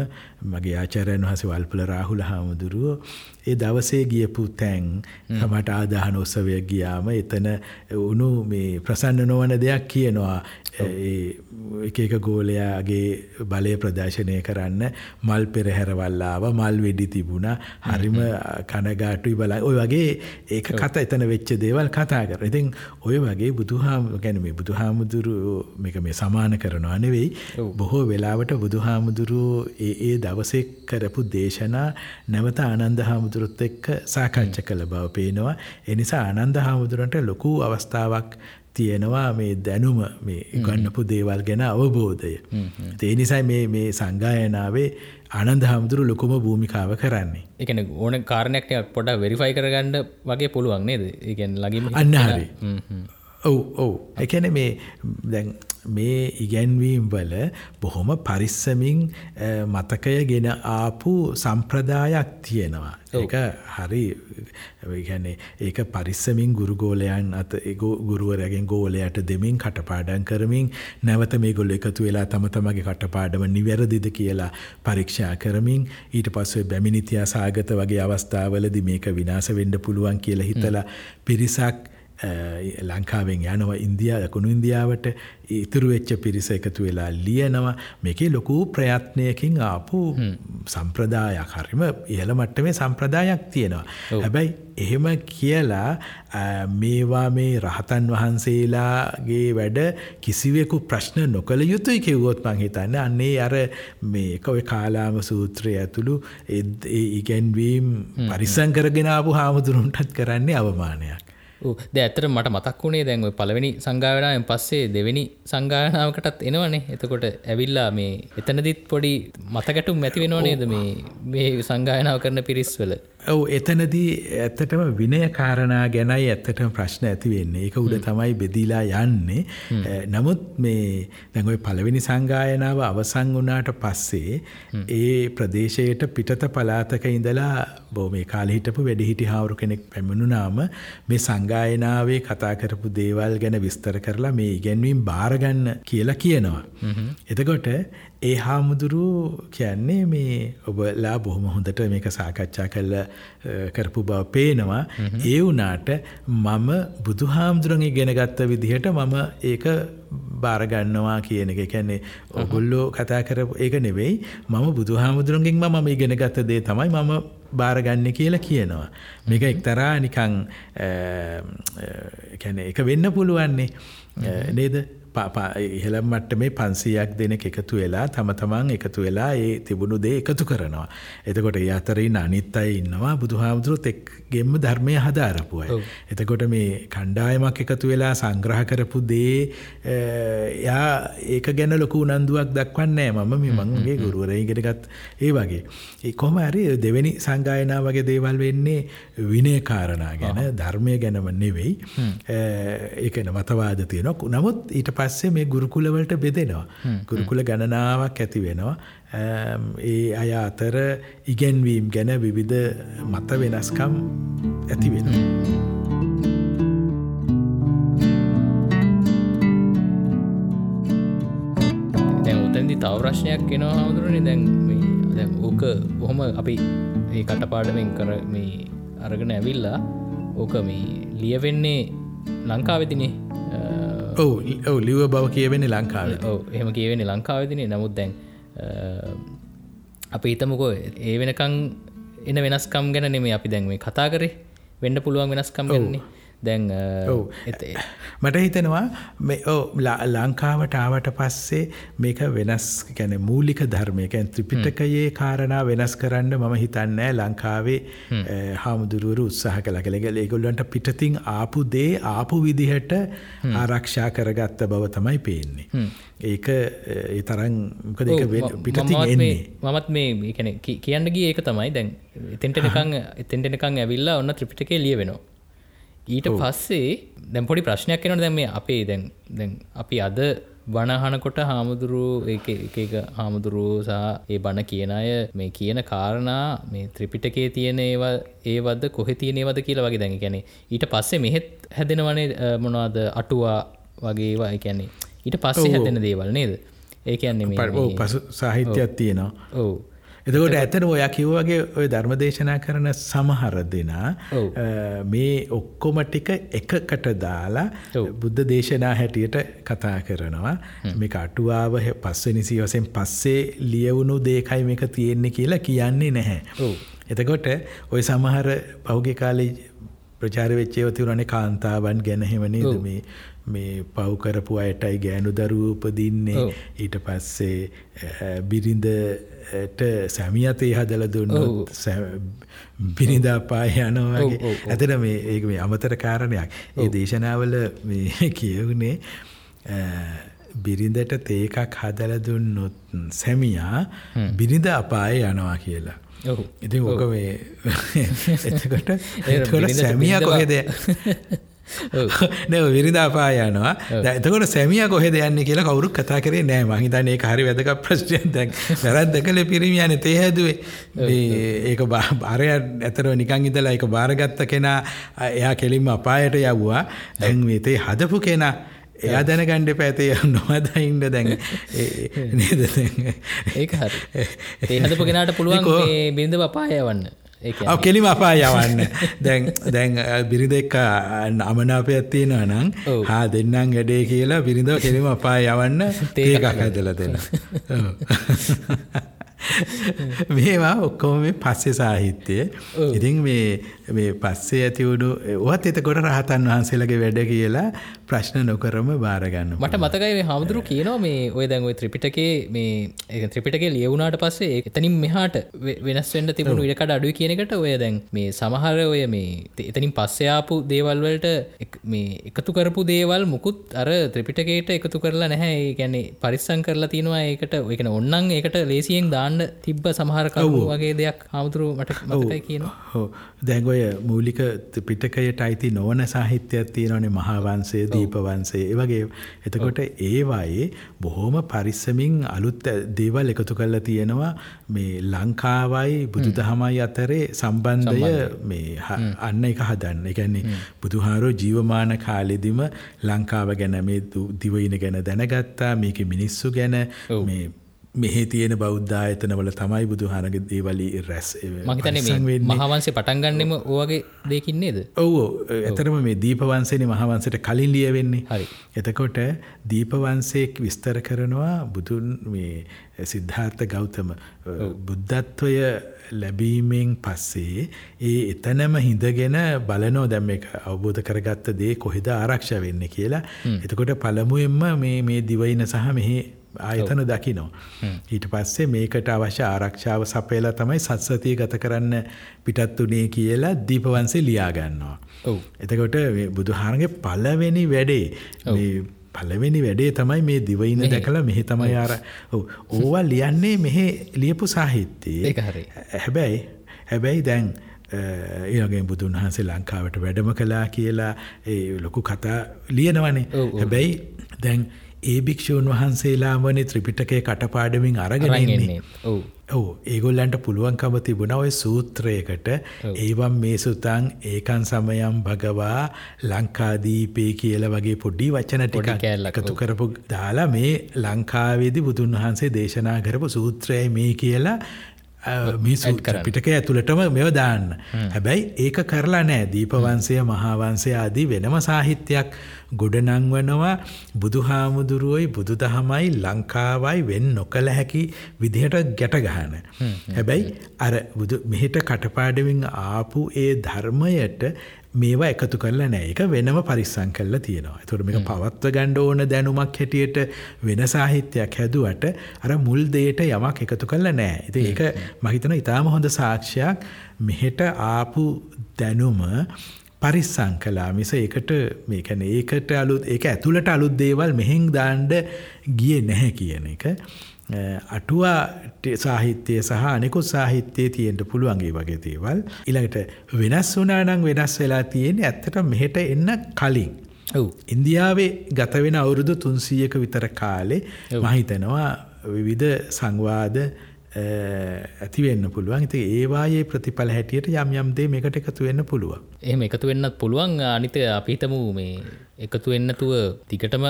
මගේ ආචාර්යයන් වහන්සේ වල්පල රාහුල හාමුදුරුවෝ ඒ දවසේ ගියපු තැන් තමට ආදාහන උත්සවය ගියාම එතන උුණු මේ ප්‍රසන්න නොවන දෙයක් කියනවා එක එක ගෝලයාගේ බලය ප්‍රදර්ශනය කරන්න මල් පෙරහැරවල්ලාව මල් වෙඩි තිබුණ හරිම කනගාටුයි බලා ඔය වගේ ඒක කත එතන වෙච්ච දේවල් කතා කර ඉතින් ඔය වගේ බුදුහාම ගැන මේ බුදුහාමුදුරු මේක මේ සමාන කරනවා නෙවෙයි. බොහෝ වෙලාවට බුදුහාමුදුරුවෝ ඒ ඒ දවසෙක් කරපු දේශනා නැවත ආනන්ද හාමුදුරුත් එක්ක සාකච්ඡ කළ බව පේනවා. එනිසා ආනන්ද හාමුදුරන්ට ලොකු අවස්ථාවක් තියෙනවා මේ දැනුම මේ ගන්නපු දේවල් ගැන අවබෝධය. ඒ නිසා මේ මේ සංගායනාවේ ආනන්ද හාමුදුරු ලොකුම භූමිකාව කරන්නේ. එකන ඕන කාරණයක් පොඩ වෙරිෆයි කරගන්න වගේ පුළුවන් නේද? ඒ කියන්නේ ළඟින් අන්න හරි. ඔව් ඔව්. කියන්නේ මේ දැන් මේ ඉගැන්වීම් වල බොහොම පරිස්සමින් මතකය ගෙන ආපු සම්ප්‍රදායක් තියෙනවා. ඒක හරි ගැන්නේ ඒක පරිස්සමින් ගුරුගෝලයන් අත ගුරුවරගෙන් ගෝලයට දෙමින් කටපාඩන් කරමින් නැවත මේ ගොල්ල එකතු වෙලා තම තමගේ කටපාඩම නිවැරදිද කියලා පරීක්ෂා කරමින් ඊට පස්සේ බැමිනිතියා සාගත වගේ අවස්ථාවලදි මේක විනාශ වෙන්න පුළුවන් කියලා හිතලා පිරිසක් ලංකාවෙන් යනවා ඉන්දයා යකුණු ඉන්දියාවට ඉතුරු වෙච්ච පිරිස එකතු වෙලා ලියනවා මේකේ ලොකු ප්‍රයත්නයකින් ආපු සම්ප්‍රදායක් හරිම ඉහළ මට්ටමේ සම්ප්‍රදායක් තියෙනවා. හැබැයි එහෙම කියලා මේවා මේ රහතන් වහන්සේලාගේ වැඩ කිසිවෙකු ප්‍රශ්න නොකළ යුතුයි කිව්වොත් මං හිතන්නේ අන්නේ අර මේක ඔය කාලාම සූත්‍රය ඇතුළු ඉගැන්වීම් පරිසං කරගෙන ආපු හාමුදුරුන්ටත් කරන්නේ අවමානයක්. ද ඇතර මට මතක් වුණේ දැන්ව පළවෙනි සංගායනාවෙන් පස්සේ දෙවෙනි සංගායනාවකටත් එනවනේ. එතකොට ඇවිල්ලා මේ එතනදිත් පොඩි මතකැටුම් ඇති වෙනවා නේද? මේ මේ සංගායනාව කරන පිරිස්වල. ඔව් එතනදී ඇත්තටම විනය කාරණා ගැනයි ඇත්තටම ප්‍රශ්න ඇති වෙන්නේ. ඒක උඩ තමයි බෙදීලා යන්නේ. නමුත් මේ ওই පළවෙනි සංගායනාව අවසන් වුණාට පස්සේ ඒ ප්‍රදේශයට පිටත පළාතක ඉඳලා බෝ මේ කාලේ හිටපු වැඩිහිටි හාවුරු කෙනෙක් පැමිණුනාම මේ සංගායනාවේ කතා කරපු දේවල් ගැන විස්තර කරලා මේ ඉගැන්වීම් බාරගන්න කියලා කියනවා. එතකොට ඒ හාමුදුරුව කියන්නේ මේ ඔබලා බොහොම හොඳට මේක සාකච්ඡා කල්ල කරපු බව පේනවා. ඒ වුනාට මම බුදු හාමුදුරන්ගේ ගෙනගත්ත විදිහට මම ඒක බාරගන්නවා කියන එක. කැන්නේ ඔගොල්ලෝ කතා කර ඒක නෙවෙයි. මම බුදු හාමුදුරන්ගෙන් මම ඉගෙන ගත්ත දේ තමයි මම බාරගන්න කියලා කියනවා. මේක එක්තරා නිකං එක වෙන්න පුළුවන්නේ. නේද ඉහළ මට්ට මේ පන්සියක් දෙනෙක් එකතු වෙලා තම තමන් එකතු වෙලා ඒ තිබුණු දේ එකතු කරනවා. එතකොට ඒ අතරින් අනිත් අය ඉන්නවා බුදුහාමුදුරුවොත් එක්ගෙම ධර්මය හදාරපු අය. එතකොට මේ කණ්ඩායමක් එකතු වෙලා සංග්‍රහ කරපු දේ යා ඒක ගැන ලොකු උනන්දුවක් දක්වන්නේ මම මේ මංගේ ගුරුවරයිගෙනගත් ඒ වගේ. ඒ කොහම හරි දෙවැනි සංගායනා වගේ දේවල් වෙන්නේ විනය කාරණා ගැන ධර්මය ගැනම නෙවෙයි. ඒකන මතවාද තියෙනක් නමුත් ඊට පස්සේ මේ ගුරුකුලවලට බෙදෙනවා. ගුරුකුල ගණනාවක් ඇති වෙනවා. ඒ අය අතර ඉගැන්වීම් ගැන විවිධ මත වෙනස්කම් ඇති වෙන. දැන් උතැදි තව ප්‍රශ්නයක් එනවා හමුදුරනි දැන් දැන් ඕක බොහොම අපි ඒ කටපාඩමෙන් කර මේ අරගෙන ඇවිල්ලා ඕක මේ ලියවෙන්නේ ලංකාවෙදිනේ ඔව ඔව ලිව බව කියවෙන්නේ ලංකාව. ඔව එහෙම කියවෙන්නේ ලංකාවදිනේ. නමුත් දැන් අපි හිතමුකෝ ඒ වෙනකං එන වෙනස්කම් ගැන නෙමේ අපි දැන් මේ කතා කරේ. වෙන්න පුළුවන් වෙනස්කම් වෙන්නේ දැන් මට හිතනවා ලංකාවට ආවට පස්සේ මේක වෙනස් ගැන මූලික ධර්මයකැන් ත්‍රිපිටකයේ කාරණා වෙනස් කරන්න මම හිතන්නෑ ලංකාවේ හාමුදුරුවරු උත්සාහ කළ කළෙගල ඒගොල්ලන්ට පිටතින් ආපු දේ ආපු විදිහට ආරක්ෂා කරගත්ත බව තමයි පේන්නේ. ඒක ඒ තරන් එන්නේ. මමත් මේ කියන්න ගිය ඒක තමයි. දැන් එතෙන්ටනකං එතෙන්ටනකං ඇවිල්ලා ඔන්න ත්‍රිපිටකේ ලිය වෙනවා ඊට පස්සේ දැම් පොඩි ප්‍රශ්නයක් කෙනට දැම අපේ දැන් දැන් අපි අද බණහනකොට හාමුදුරුව එක හාමුදුරුවෝ සහ ඒ බණ කියන අය මේ කියන කාරණා මේ ත්‍රිපිටකේ තියෙන ඒවා ඒවද කොහෙ තියනේවද කියලා වගේ දැන් ගැන ඊට පස්සේ මෙහෙත් හැදෙනවනේ මොනවාද අටුවා වගේවා එකැන්නේ ඊට පස්සේ හැදෙන දේවල් නේද? ඒකන්නේ පසු සාහිත්‍යයක් තියෙනවා. ඔවු එතකොට ඇතන ඔය කිව්වගේ ඔය ධර්මදේශනා කරන සමහර දෙනා මේ ඔක්කොම ටික එකකට දාලා බුද්ධ දේශනා හැටියට කතා කරනවා. මේ අටුවාව පස්වෙනි සියවසෙන් පස්සේ ලියවුණු දේකයි මේක තියෙන්නේ කියලා කියන්නේ නැහැ. එතකොට ඔය සමහර පෞගේ කාලේ ප්‍රචාර වෙච්චේව තිවුණනේ කාන්තාවන් ගැන එහෙම නේද? මේ මේ පව් කරපු අයටයි ගෑනු දරුවෝ උපදින්නේ. ඊට පස්සේ බිරිඳට සැමියතේ හදලා දුන්නොත් බිරිඳාපාය යනවාගේ ඇතන මේ ඒක මේ අමතර කාරණයක්. ඒ දේශනාවල මේ කියවුනේ බිරිඳට තේකක් හදලා දුන්නොත් සැමියා බිරිඳ අපාය යනවා කියලා. ඉතින් ඕක මේ එතකොට සැමිය කොහෙද නැව විරිදාපා යනවා. ඇතකොට සැමිය කොහෙද යන්න කියලා කවුරුක් කතා කරේ නෑ. මහිතන්නේ හරි වැදක ප්‍රශ්නයක්. දැන් වැරද්ද කළ පිරිමියන. තේ හැදුවේ. ඒක බාරය ඇතර නිකං ඉදලා එක බාරගත්ත කෙනා එයා කෙලින්ම අපායට යව්වා. දැන් මේතේ හදපු කෙනා එයා දැනගණ්ඩ පැතේ නොවදයින්ට දැන්. නේද? ඒක හරි. ඒ හදපු කෙනාට පුළුවන් බිඳ අපාය වන්න කෙලිම අපා යවන්න. දැන් දැන් බිරිඳෙක් අමනාපයක් තියෙනවා නම් හා දෙන්නම් වැඩේ කියලා බිරිඳව කෙලිම අපා යවන්න තේකක් ඇදලා දෙන්න මේවා ඔක්කොම මේ පස්සේ සාහිත්‍යය. ඉතින් මේ මේ පස්සේ ඇතිවුණු ඔත් එතකොට රහතන් වහන්සේලගේ වැඩ කියලා ප්‍රශ්න නොකරම බාරගන්න මට මතකයි හමුදුරු කියනවා මේ ඔය දැන් ඔය ත්‍රිපිටකේ මේ ත්‍රිපිටකේ ලියවුණාට පස්සේ එතනින් මෙහාට වෙනස් වෙන්න තිබුණු ඉඩකට අඩුයි කියන එකට ඔය දැන් මේ සමහර ඔය මේ එතනින් පස්සයාපු දේවල් වලට මේ එකතු කරපු දේවල් මුකුත් අර ත්‍රිපිටකේට එකතු කරලා නැහැ. ඒ කියන්නේ පරිස්සම් කරලා තියෙනවා ඒකට. ඔය කියන්නේ ඕන්නම් ඒකට ලේසියෙන් දාන්න තිබ්බ සමහර කවු වගේ දෙයක් හමුදුරු මට මතකයි කියනවා. දැන් ඔය මූලික පිටකයට අයිති නොවන සාහිත්‍යයක් තියෙනවනේ මහාවංශය දීපවංශය ඒ වගේ. එතකොට ඒවායේ බොහොම පරිස්සමින් අලුත් දේවල් එකතු කරලා තියෙනවා. මේ ලංකාවයි බුදුදහමයි අතරේ සම්බන්ධය මේ අන්න එක හදන්න. ඒ කියන්නේ බුදුහාරෝ ජීවමාන කාලෙදිම ලංකාව ගැන මේ දිවයින ගැන දැනගත්තා. මේකේ මිනිස්සු ගැන මේ මෙහි තියෙන බෞද්ධායතනවල තමයි බුදුහාරගේ දේවලි රැස් මහවන්සේ පටන්ගන්නෙම ඕගේ දෙකින්නේද ඔවෝ ඇතරම මේ දීපවන්සේන මහවන්සට කලින් ලිය වෙන්නේ හරි. එතකොට දීපවන්සේක් විස්තර කරනවා බුදුන් මේ සිද්ධාර්ථ ගෞතම බුද්ධත්වය ලැබීමෙන් පස්සේ ඒ එතනම හිඳගෙන බලනෝ දැම් එක අවබෝධ කරගත්ත දේ කොහෙද ආරක්ෂ වෙන්න කියලා. එතකොට පළමුුවෙන්ම මේ දිවයින සහ මෙහි ආයතන දකිනෝ. ඊට පස්සේ මේකට අවශ්‍ය ආරක්ෂාව සපයලා තමයි සත්සතිය ගත කරන්න පිටත් වනේ කියලා දීපවන්සේ ලියාගන්නවා. එතකොට බුදුහාරගේ පලවෙනි වැඩේ පලවෙනි වැඩේ තමයි මේ දිවයින දැකලා මෙහෙ තමයි ආර ඕවා ලියන්නේ මෙහෙ ලියපු සාහිත්‍යයේ. හැබැයි හැබැයි දැන් ඒගේ බුදුන් වහන්සේ ලංකාවට වැඩම කලා කියලා ඒ ලොකු කතා ලියනවනේ. හැබැයි දැන් ඒ භික්‍ෂූන් වහන්සේලා වනේ ත්‍රිපිටකය කටපාඩමින් අරගෙනන්නේ ඕ ඒගොල්ලන්ට පුළුවන්කම තිබුණ ඔය සූත්‍රයකට. ඒවම් මේ සුතන් ඒකන් සමයම් භගවා ලංකාදීපේ කියල වගේ පොඩ්ඩි වචන ටික කැල්ලකතු කරපු දාලා මේ ලංකාවේදි බුදුන් වහන්සේ දේශනා කරපු සූත්‍රය මේ කියලා පිටක ඇතුළටම මෙව දාන්න. හැබැයි ඒක කරලා නෑ. දීපවන්සය මහාවන්සය ආදී වෙනම සාහිත්‍යයක් ගොඩනංවනවා. බුදුහාමුදුරුවයි බුදු දහමයි ලංකාවයි වෙන් නොකළ හැකි විදිහට ගැටගහන. හැබැයි අර මෙහෙට කටපාඩවින් ආපු ඒ ධර්මයට මේවා එකතු කරලා නෑ එක වෙනම පරිස්සං කල්ලා තියෙනවා. තුර මේක පවත්ව ගණ්ඩ ඕන දැනුමක් හැටියට වෙන සාහිත්‍යයක් හැදුවට අර මුල් දේට යමක් එකතු කරලා නෑ ඇති ඒක මහිතන ඉතාම හොඳ සාක්ෂයක්. මෙහෙට ආපු දැනුම පරිස්සං කලා මිස ඒකට මේකැන ඒකට අලුත් ඒක ඇතුළට අලුත් දේවල් මෙහෙන් දාන්ඩ ගිය නැහැ කියන එක. අටුවා සාහිත්‍යය සහ අනෙකුත් සාහිත්‍යයේ තියෙන්ට පුළුවන්ගේ වගේ දේවල්. ඉළඟට වෙනස් වනානං වෙනස් වෙලා තියෙන ඇත්තට මෙහෙට එන්න කලින්. ඉන්දියාවේ ගතවෙන අවුරුදු තුන්සීයක විතර කාලේ මහිතනවා විවිධ සංවාද ඇතිවෙන්න පුළුවන්. ඉති ඒවායේ ප්‍රතිඵල හැටියට යම් යම්දේ මේකට එකතු වෙන්න පුළුවන්. එහෙම එකතු වෙන්නත් පුළුවන් අනිත අපිතම මේ එකතු වෙන්නතුව තිකටම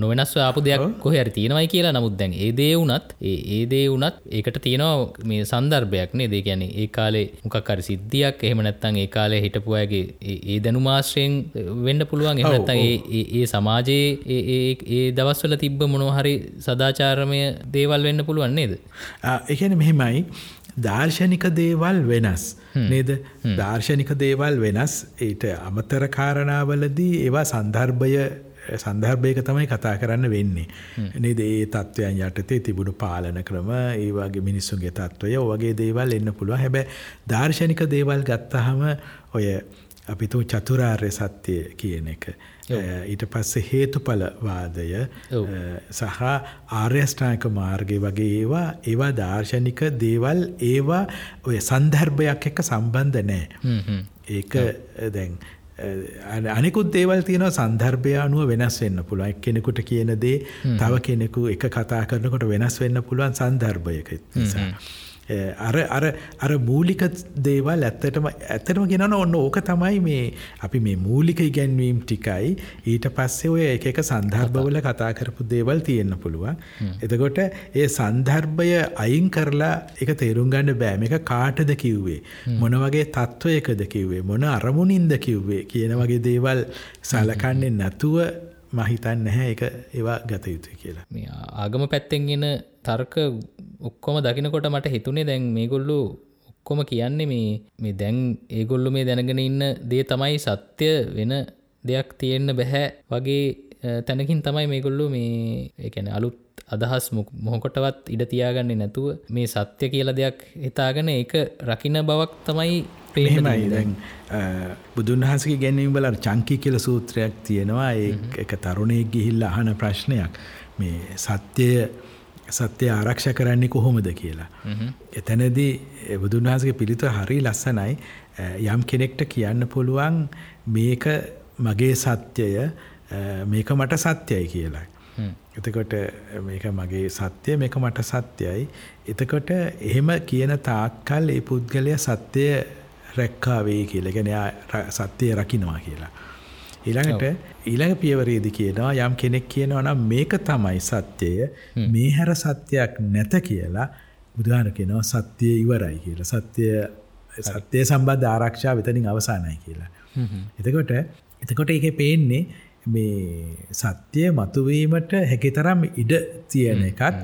නොවෙනස් ආපු දෙයක් කොහ හරි තියෙනවයි කියලා. නමුත් දැන් ඒ දේ වුනත් ඒ දේ වුනත් ඒකට තියෙනවා මේ සන්දර්භයක් නේ දේ ගැන ඒ කාලේ මොකක්කරි සිද්ධියක් එහෙම නැත්තං ඒ කාලේ හිටපු අයගේ ඒ දැනුමාශ්‍රයෙන් වෙන්න පුළුවන්. එහනත්තන් ඒ සමාජයේ ඒ දවස්වල තිබ්බ මොනොහරි සදාචාරමය දේවල් වෙන්න පුළුවන් නේද? එකන මෙහෙමයි දර්ශනික දේවල් වෙනස්. නේද? දර්ශනික දේවල් වෙනස්. ඊට අමතර කාරණාවලදී ඒවා සන්දර්භය සන්දර්භයක තමයි කතා කරන්න වෙන්නේ. නේද? ඒ තත්ත්වයන් යටතේ තිබුණු පාලන ක්‍රම ඒ වගේ මිනිස්සුන්ගේ තත්ත්වය වගේ දේවල් එන්න පුළුවන්. හැබැයි දාර්ශනික දේවල් ගත්තහම ඔය අපිතු චතුරාර්ය සත්‍යය කියන එක. ඊට පස්සේ හේතුඵලවාදය සහ ආර්යෂ්ඨායක මාර්ගය වගේ ඒවා ඒවා දාර්ශනික දේවල් ඒවා ඔය සන්දර්භයක් එක්ක සම්බන්ධ නෑ. ඒක දැන් අනෙකුත් දේවල් තියෙනවා සන්දර්භය අනුව වෙනස් වෙන්න පුළුවන් එක්කෙනෙකුට කියන දේ තව කෙනෙකු එක කතා කරනකොට වෙනස් වෙන්න පුළුවන් සන්දර්භයක නිසා. අර අර අර මූලික දේවල් ඇත්තටම ඇත්තටම ගෙනන ඔන්න ඕක තමයි මේ අපි මේ මූලික ඉගැන්වීම් ටිකයි. ඊට පස්සේ ඔය එක එක සන්දර්භවල කතා. කරපු දේවල් තියෙන්න පුළුවන්. එතකොට ඒ සන්දර්භය අයින් කරලා එක තේරුම් ගන්න බෑ. මේක කාටද කිව්වේ. මොන වගේ තත්ත්වයකද කිව්වේ? මොන අරමුණින්ද කිව්වේ? කියන වගේ දේවල් සලකන්නේ නැතුව මහිතන් නැහැ එක ඒවා ගත යුතුයි කියලා. මේ ආගම පැත්තෙන්ගෙන තර්ක ඔක්කොම දකිනකොට මට හිතුනේ දැන් මේගොල්ලු ඔක්කොම කියන්නේ මේ මේ දැන් ඒගොල්ලු මේ දැනගෙන ඉන්න දේ තමයි සත්‍ය වෙන දෙයක් තියෙන්න බැහැ වගේ තැනකින් තමයි මේගොල්ලු මේ එකන අලුත් අදහස් මොහොකොටවත් ඉඩ තියාගන්නේ නැතුව මේ සත්‍ය කියල දෙයක් හිතාගෙන ඒක රකින බවක් තමයි ප්‍රේමයි දැන් බුදුන් වහසගේ ගැනීම බල චංකි කියල සූත්‍රයක් තියෙනවා. ඒ එක තරුණයෙක් ගිහිල්ල අහන ප්‍රශ්නයක්. මේ සත්‍යය සත්‍යය ආරක්ෂ කරන්නේ කොහොමද කියලා. එතැනදී බුදුන් වහන්සගේ පිළිතුර හරි ලස්සනයි. යම් කෙනෙක්ට කියන්න පුළුවන් මේක මගේ සත්‍යය මේක මට සත්‍යයි කියලා. එතකොට මේක මගේ සත්‍යය මේක මට සත්‍යයි. එතකොට එහෙම කියන තාක්කල් ඒ පුද්ගලය සත්‍යය රැක්කාවේ කියලා. ගැන සත්‍යය රකිනවා කියලා. ඊළඟට ඊළඟ පියවරේදි කියනවා යම් කෙනෙක් කියනවා නම් මේක තමයි සත්‍යය. මේ හැර සත්‍යයක් නැත කියලා බුදුහාර කියනවා සත්‍යය ඉවරයි කියලා. සත්‍යය සත්‍යය සම්බන්ධ ආරක්ෂා වෙතනින් අවසානයි කියලා. එතකොට එතකොට ඒක පේන්නේ මේ සත්‍යය මතුවීමට හැකිතරම් ඉඩ තියෙන එකත්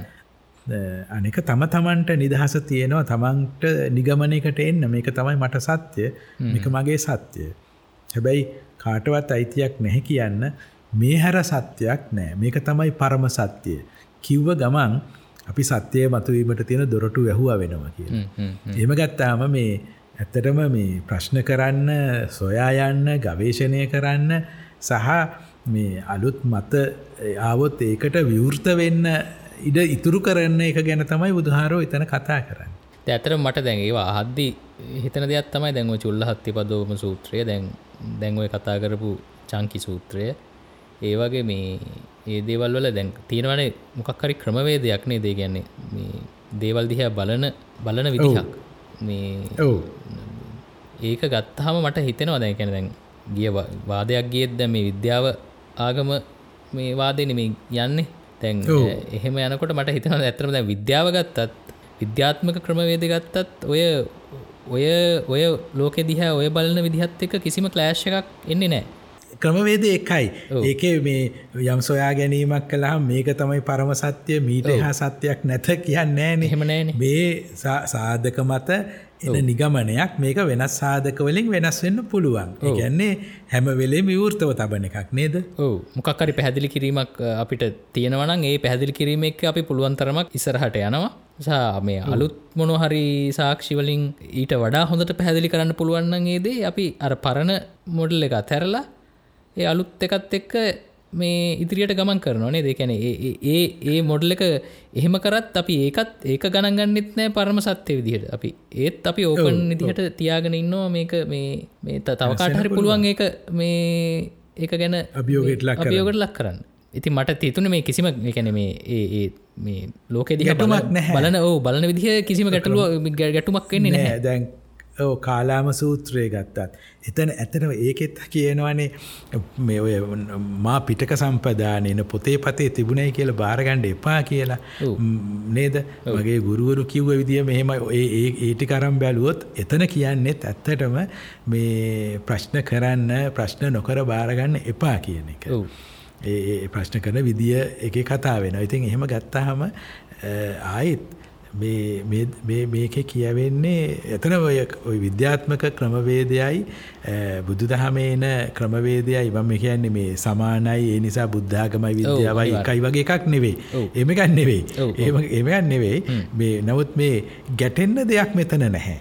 අනෙක තම තමන්ට නිදහස තියෙනවා තමන්ට නිගමනයකට එන්න මේක තමයි මට සත්‍යය මේක මගේ සත්‍යය. හැබැයි කාටවත් අයිතියක් නැහැ කියන්න මේ හැර සත්‍යයක් නෑ මේක තමයි පරම සත්‍යය. කිව්ව ගමන් අපි සත්‍යය මතුවීමට තියෙන දොරටු වැැහුව වෙනවා කිය. එම ගත්තාම මේ ඇත්තටම මේ ප්‍රශ්න කරන්න සොයා යන්න ගවේශණය කරන්න සහ මේ අලුත් මත ආවොත් ඒකට විවෘත වෙන්න ඉඩ ඉතුරු කරන්න එක ගැන තමයි බුදුහාරෝ එතන කතා කරන්න. ඇතර මට දැන්ඒවා හද්දි හිතන දෙයක් තමයි දැන්ව චුල්ල හත්ති පදෝම සූත්‍රය දැන් දැන්ඔය කතා කරපු චංකි සූත්‍රය. ඒවගේ මේ ඒ දේවල් වල දැන් තියෙනවන මොකක්කරි ක්‍රමවේදයක්නේ දේ ගැන්නේ මේ දේවල් දිහා බලන බලන විදිහක්. මේ ඒක ගත්තාම මට හිතෙනවා දැන් කැන දැන් ගිය වාදයක් ගියත් දැ මේ විද්‍යාව ආගම මේ වාදය නෙමේ යන්නේ තැන් එහෙම යනකොට මට හිතන ඇතරම දැ විද්‍යාව ගත්තත් විද්‍යාත්මක ක්‍රමවේද ගත්තත් ඔය ඔය ඔය ලෝක දිහා ඔය බලන විදිහත් එක කිසිම ක්ලෑශ් එකක් එන්නේ නෑ ක්‍රමවේද එකයි. ඒක මේ යම් සොයා ගැනීමක් කලා මේක තමයි පරම සත්‍යය මීට හා සත්‍යයක් නැත කියන්න. නෙහෙමනෑ මේ සාධක මත එන නිගමනයක් මේක වෙනස් සාධකවලින් වෙනස් වෙන්න පුළුවන්. ගැන්නේ හැම වෙලේ විවෘතව තබන එකක් නේද? මොකක්කරි පැහැදිලි කිරීමක් අපිට තියෙනවනම් ඒ පැහැදිලි කිරීම එක් අපි පුළුවන්තරමක් ඉසරහට යනවා. සා මේ අලුත් මොනොහරි සාක්ෂිවලින් ඊට වඩා හොඳට පැහැදිලි කරන්න පුළුවන්නගේදේ අපි අර පරණ මොඩල් එක තැරලා ඒ අලුත් එකත් එක්ක මේ ඉදිරියට ගමන් කරනවානේ දෙකැන ඒ ඒ මොඩල් එක එහෙම කරත් අපි ඒකත් ඒක ගණගන්නෙත් නෑ පරම සත්‍යය විදිහට. අපි ඒත් අපි ඕපන් නිදිහට තියාගෙන ඉන්නවා. මේක මේ මේ තවකාට හරි පුළුවන් ඒක මේ ඒක ගැන අභියෝගට ලක් අභියෝගට ලක් කරන්න. ඉති මට තිතුන මේ කිසිම එකැන මේ ඒ මේ ලෝකෙ දිහ බලන ඕ බලන විදිහ කිසිම ගැටලුව ගැටුමක් වෙන්නේ නෑ දැන් කාලාම සූත්‍රය ගත්තත්. එතන ඇතනව ඒකෙත් කියනවනේ මේ ඔය මා පිටක සම්පදානයන පොතේ පතේ තිබුණයි කියල බාරගණ්ඩ එපා කියලා නේද වගේ ගුරුවරු කිව්ව විදිිය මෙහෙම ඒටි කරම් බැලුවොත් එතන කියන්නෙත් ඇත්තටම මේ ප්‍රශ්න කරන්න ප්‍රශ්න නොකර බාරගන්න එපා කියන එක. ඒ ප්‍රශ්න කරන විදිිය එක කතා වෙන. ඉතින් එහෙම ගත්තාහම ආයිත් මේක කියවෙන්නේ එතන ඔය ඔය විද්‍යාත්මක ක්‍රමවේදයයි බුදු දහමේන ක්‍රමවේදයයි. මම කියන්නේ මේ සමානයි ඒ නිසා බුද්ධාගමයි විද්‍යාවයි එකයි වගේ එකක් නෙවෙයි. එමකන් නෙවෙයි. එමකන් නෙවෙයි. මේ නමුත් මේ ගැටෙන්න දෙයක් මෙතන නැහැ.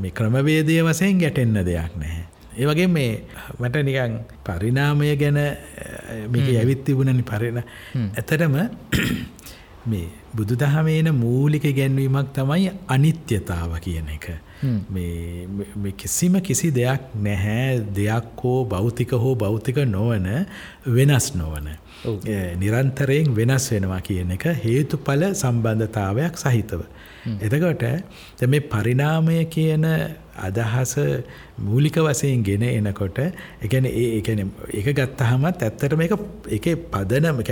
මේ ක්‍රමවේදය වසයෙන් ගැටෙන්න දෙයක් නැහැ. ඒ වගේ මේ මට නිකන් පරිනාමය ගැන මේක ඇවිත් තිබුණනි පරිණ ඇතටම මේ බුදු දහමේන මූලික ගැන්වීමක් තමයි අනිත්‍යතාව කියන එක. කිසිම කිසි දෙයක් නැහැ දෙයක් හෝ භෞතික හෝ භෞතික නොවන වෙනස් නොවන. නිරන්තරයෙන් වෙනස් වෙනවා කියන එක හේතුඵල සම්බන්ධතාවයක් සහිතව. එතකොට මේ පරිනාමය කියන අදහස මූලික වසයෙන් ගෙන එනකොට එකන ඒ එක ගත්තහමත් ඇත්තට මේක එක පදනම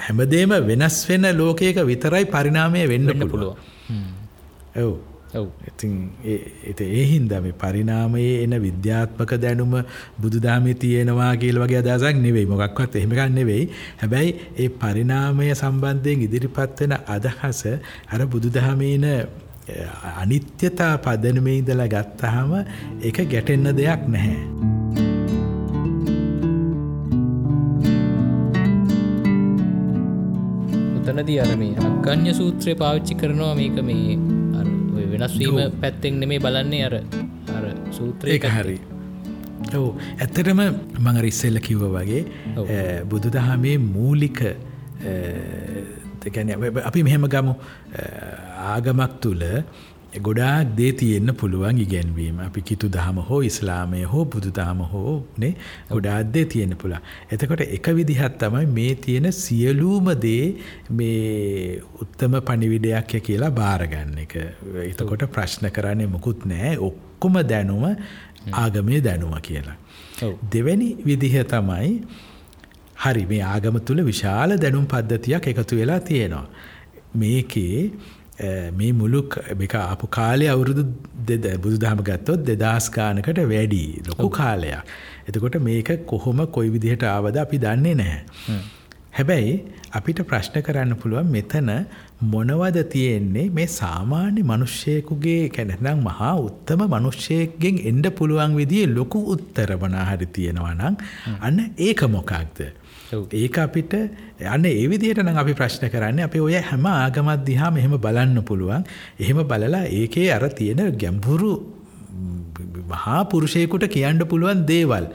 හැමදේම වෙනස් වෙන ලෝකයක විතරයි පරිනාමය වෙන්න පුළුව ඔව්. ඉතින් එත ඒ හින්දා මේ පරිනාමයේ එන විද්‍යාත්මක දැනුම බුදුදහමේ තියෙනවා කියලා වගේ අදහසක් නෙවෙයි. මොකක්වත් එහෙම ගන්න නෙවෙයි. හැබැයි ඒ පරිනාමය සම්බන්ධයෙන් ඉදිරිපත් වෙන අදහස අර බුදුදහමේන අනිත්‍යතා පදනමේ ඉඳලා ගත්තාම ඒක ගැටෙන්න දෙයක් නැහැ. උතනදී අර මේ අග්ගඥ සූත්‍රය පාවිච්චි කරනවා මේක මේ වෙනස්වීම පැත්තෙන් නෙමේ බලන්නේ අර අර සූත්‍රය හරි. ඔවු. ඇත්තටම මඟ ඉස්සෙල්ල කිව්ව වගේ බුදු දහමේ මූලික අපි මෙහෙම ගමු ආගමක් තුළ ගොඩාක් දේ තියෙන්න්න පුළුවන් ඉගැන්වීම අපි කිතු දහම හෝ ඉස්ලාමය හෝ බුදු දහම හෝ නේ ගොඩාත්දේ තියෙන පුළා. එතකොට එක විදිහත් තමයි මේ තියෙන සියලූම දේ මේ උත්තම පනිවිඩයක්ය කියලා බාරගන්න එක. එතකොට ප්‍රශ්න කරන්නේ මොකුත් නෑ ඔක්කොම දැනුම ආගමේ දැනුම කියලා. දෙවැනි විදිහ තමයි හරි මේ ආගම තුළ විශාල දැනුම් පද්ධතියක් එකතු වෙලා තියෙනවා. මේකේ මේ මුළු එක අපපු කාලය අවුරුදු දෙද බුදු දහම ගත්තොත් දෙදස් ගානකට වැඩි ලොකු කාලයක්. එතකොට මේක කොහොම කොයි විදිහට ආවද අපි දන්නේ නැහැ. හැබැයි අපිට ප්‍රශ්න කරන්න පුළුවන් මෙතන මොනවද තියෙන්නේ මේ සාමාන්‍ය මනුෂ්‍යයකුගේ කැනෙනම් මහා උත්තම මනුෂ්‍යයකගෙන් එන්ඩ පුළුවන් විදිේ ලොකු උත්තරමනා හරි තියෙනවා නම් අන්න ඒක මොකක්ද. ඒක අපිට අන්න ඒවිදියට නම් අපි ප්‍රශ්න කරන්න අපි ඔය හැම ආගමත් දිහා මෙහෙම බලන්න පුළුවන්. එහෙම බලලා ඒකේ අර තියෙන ගැම්පුරු මහා පුරුෂයකුට කියන්න පුළුවන් දේවල්.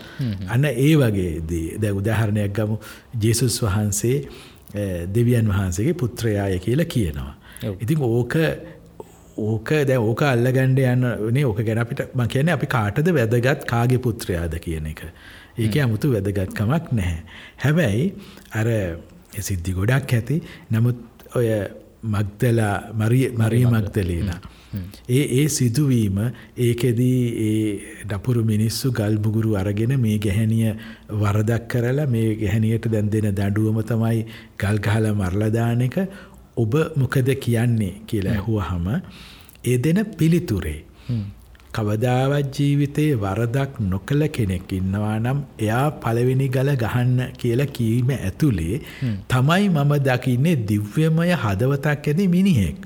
අන්න ඒ වගේ දේ. දැ උදාහරණයක් ගමු. ජේසුස් වහන්සේ දෙවියන් වහන්සේගේ පුත්‍රයාය කියලා කියනවා. ඉතින් ඕක ඕක දැ ඕක අල්ලගණ්ඩ යන්න වනේ ඕක ගැන අපිට ම කියන අපි කාටද වැදගත් කාගේ පුත්‍රයාද කියන එක. ඒක අමුතු වැදගත්කමක් නැහැ. හැබැයි අර සිද්ධි ගොඩක් ඇති. නමුත් ඔය මක්දලා මරිය මක්දලේන. ඒ ඒ සිදුවීම ඒකෙදී ඒ ඩපුරු මිනිස්සු ගල්බුගුරු අරගෙන මේ ගැහැනිය වරදක් කරලා මේ ගැහැනියට දැන් දෙන දඩුවම තමයි ගල්ගහල මරලදාන එක. ඔබ මොකද කියන්නේ කියලා ඇහුවහම ඒ දෙන පිළිතුරේ. කවදාවත් ජීවිතයේ වරදක් නොකළ කෙනෙක් ඉන්නවා නම් එයා පළවෙනි ගල ගහන්න කියලා කීම ඇතුළේ තමයි මම දකින්නේ දිව්‍යමය හදවතක් ඇති මිනිහෙක්.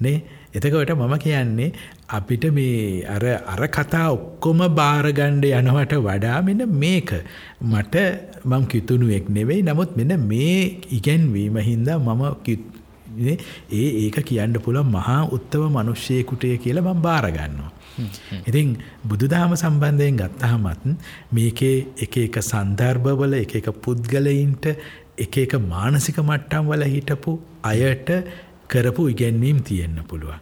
නේ? එතකොට මම කියන්නේ අපිට මේ අර අර කතා ඔක්කොම බාරගණ්ඩ යනවට වඩා මෙන්න මේක. මට මං කිතුුණුවෙක් නෙවෙයි. නමුත් මෙන්න මේ ඉගැන්වීම හින්දා මම ඒ ඒක කියන්න පුළ මහා උත්තව මනුෂ්‍යයකුටය කියලා මං බාරගන්නවා. ඉතින් බුදුදහම සම්බන්ධයෙන් ගත්තහමත් මේකේ එක එක සන්දර්භවල එක එක පුද්ගලයින්ට එක එක මානසික මට්ටම් වල හිටපු අයට කරපු ඉගැන්වීම් තියෙන්න පුළුවන්.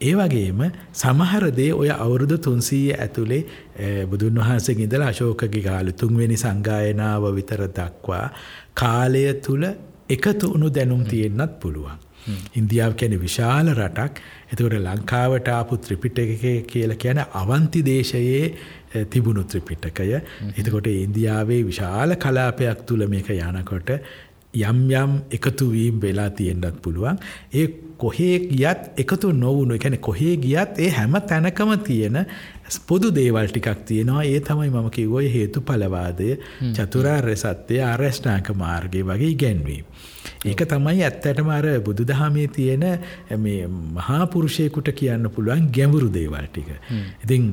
ඒ වගේම සමහරදේ ඔය අවුරුදු තුන්සීය ඇතුළේ අ, බුදුන් වහන්සේ ඉඳලා අශෝකගේ කාලු තුන්වෙනි සංගායනාව විතර දක්වා කාලය තුළ එකතු වුණු දැනුම් තියෙන්න්නත් පුළුවන්. ඉන්දියාව කැන විශාල රටක්. එතකොට ලංකාවට ආපු ත්‍රිපිටක කියල කියන අවන්ති දේශයේ තිබුණු ත්‍රිපිටකය. එතකොට ඉන්දියාවේ විශාල කලාපයක් තුළ මේක යනකොට යම් යම් එකතුවීම් වෙලා තියෙන්ඩත් පුළුවන්. ඒ කොහේ ගියත් එකතු නොවුණු එකැන කොහේ ගියත් ඒ හැම තැනකම තියෙන පොදු දේවල් ටිකක් තියෙනවා. ඒ තමයි මම කිව්වොය හේතු පලවාදය චතුරාර්ය සත්‍යය ආරශ්නාක මාර්ගය වගේ ගැන්වීම. ඒක තමයි ඇත්තටම අර බුදු දහමේ තියෙන මේ මහාපුරුෂයකුට කියන්න පුළුවන් ගැඹුරු දේවල් ටික. ඉතින්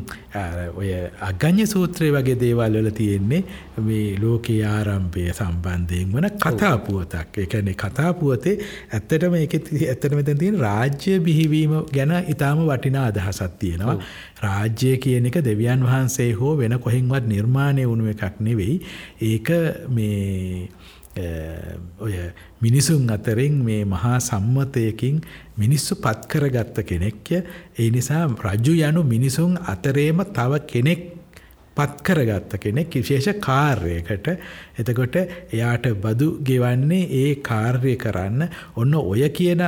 ඔය අග්ගඥ සූත්‍රය වගේ දේවල් වල තියෙන්නේ මේ ලෝකයේ ආරම්භය සම්බන්ධයෙන් වන කතාපුවතක් එකන කතාපුවතේ ඇත්තටම එක ඇත්තටම මෙතන තියෙන රාජ්‍ය බිහිවීම ගැන ඉතාම වටිනා අදහසක් තියෙනවා. රාජ්‍යය කියන එක දෙවියන් වහන්සේ හෝ වෙන කොහෙන්වත් නිර්මාණය වුණු එකක් නෙවෙයි. ඒක මේ ඔය මිනිසුන් අතරින් මේ මහා සම්මතයකින් මිනිස්සු පත්කරගත්ත කෙනෙක්ය ඒ නිසා රජු යනු මිනිසුන් අතරේම තව කෙනෙක් පත්කරගත්ත කෙනෙක් විශේෂ කාර්යකට එතකොට එයාට බදු ගෙවන්නේ ඒ කාර්ය කරන්න ඔන්න ඔය කියන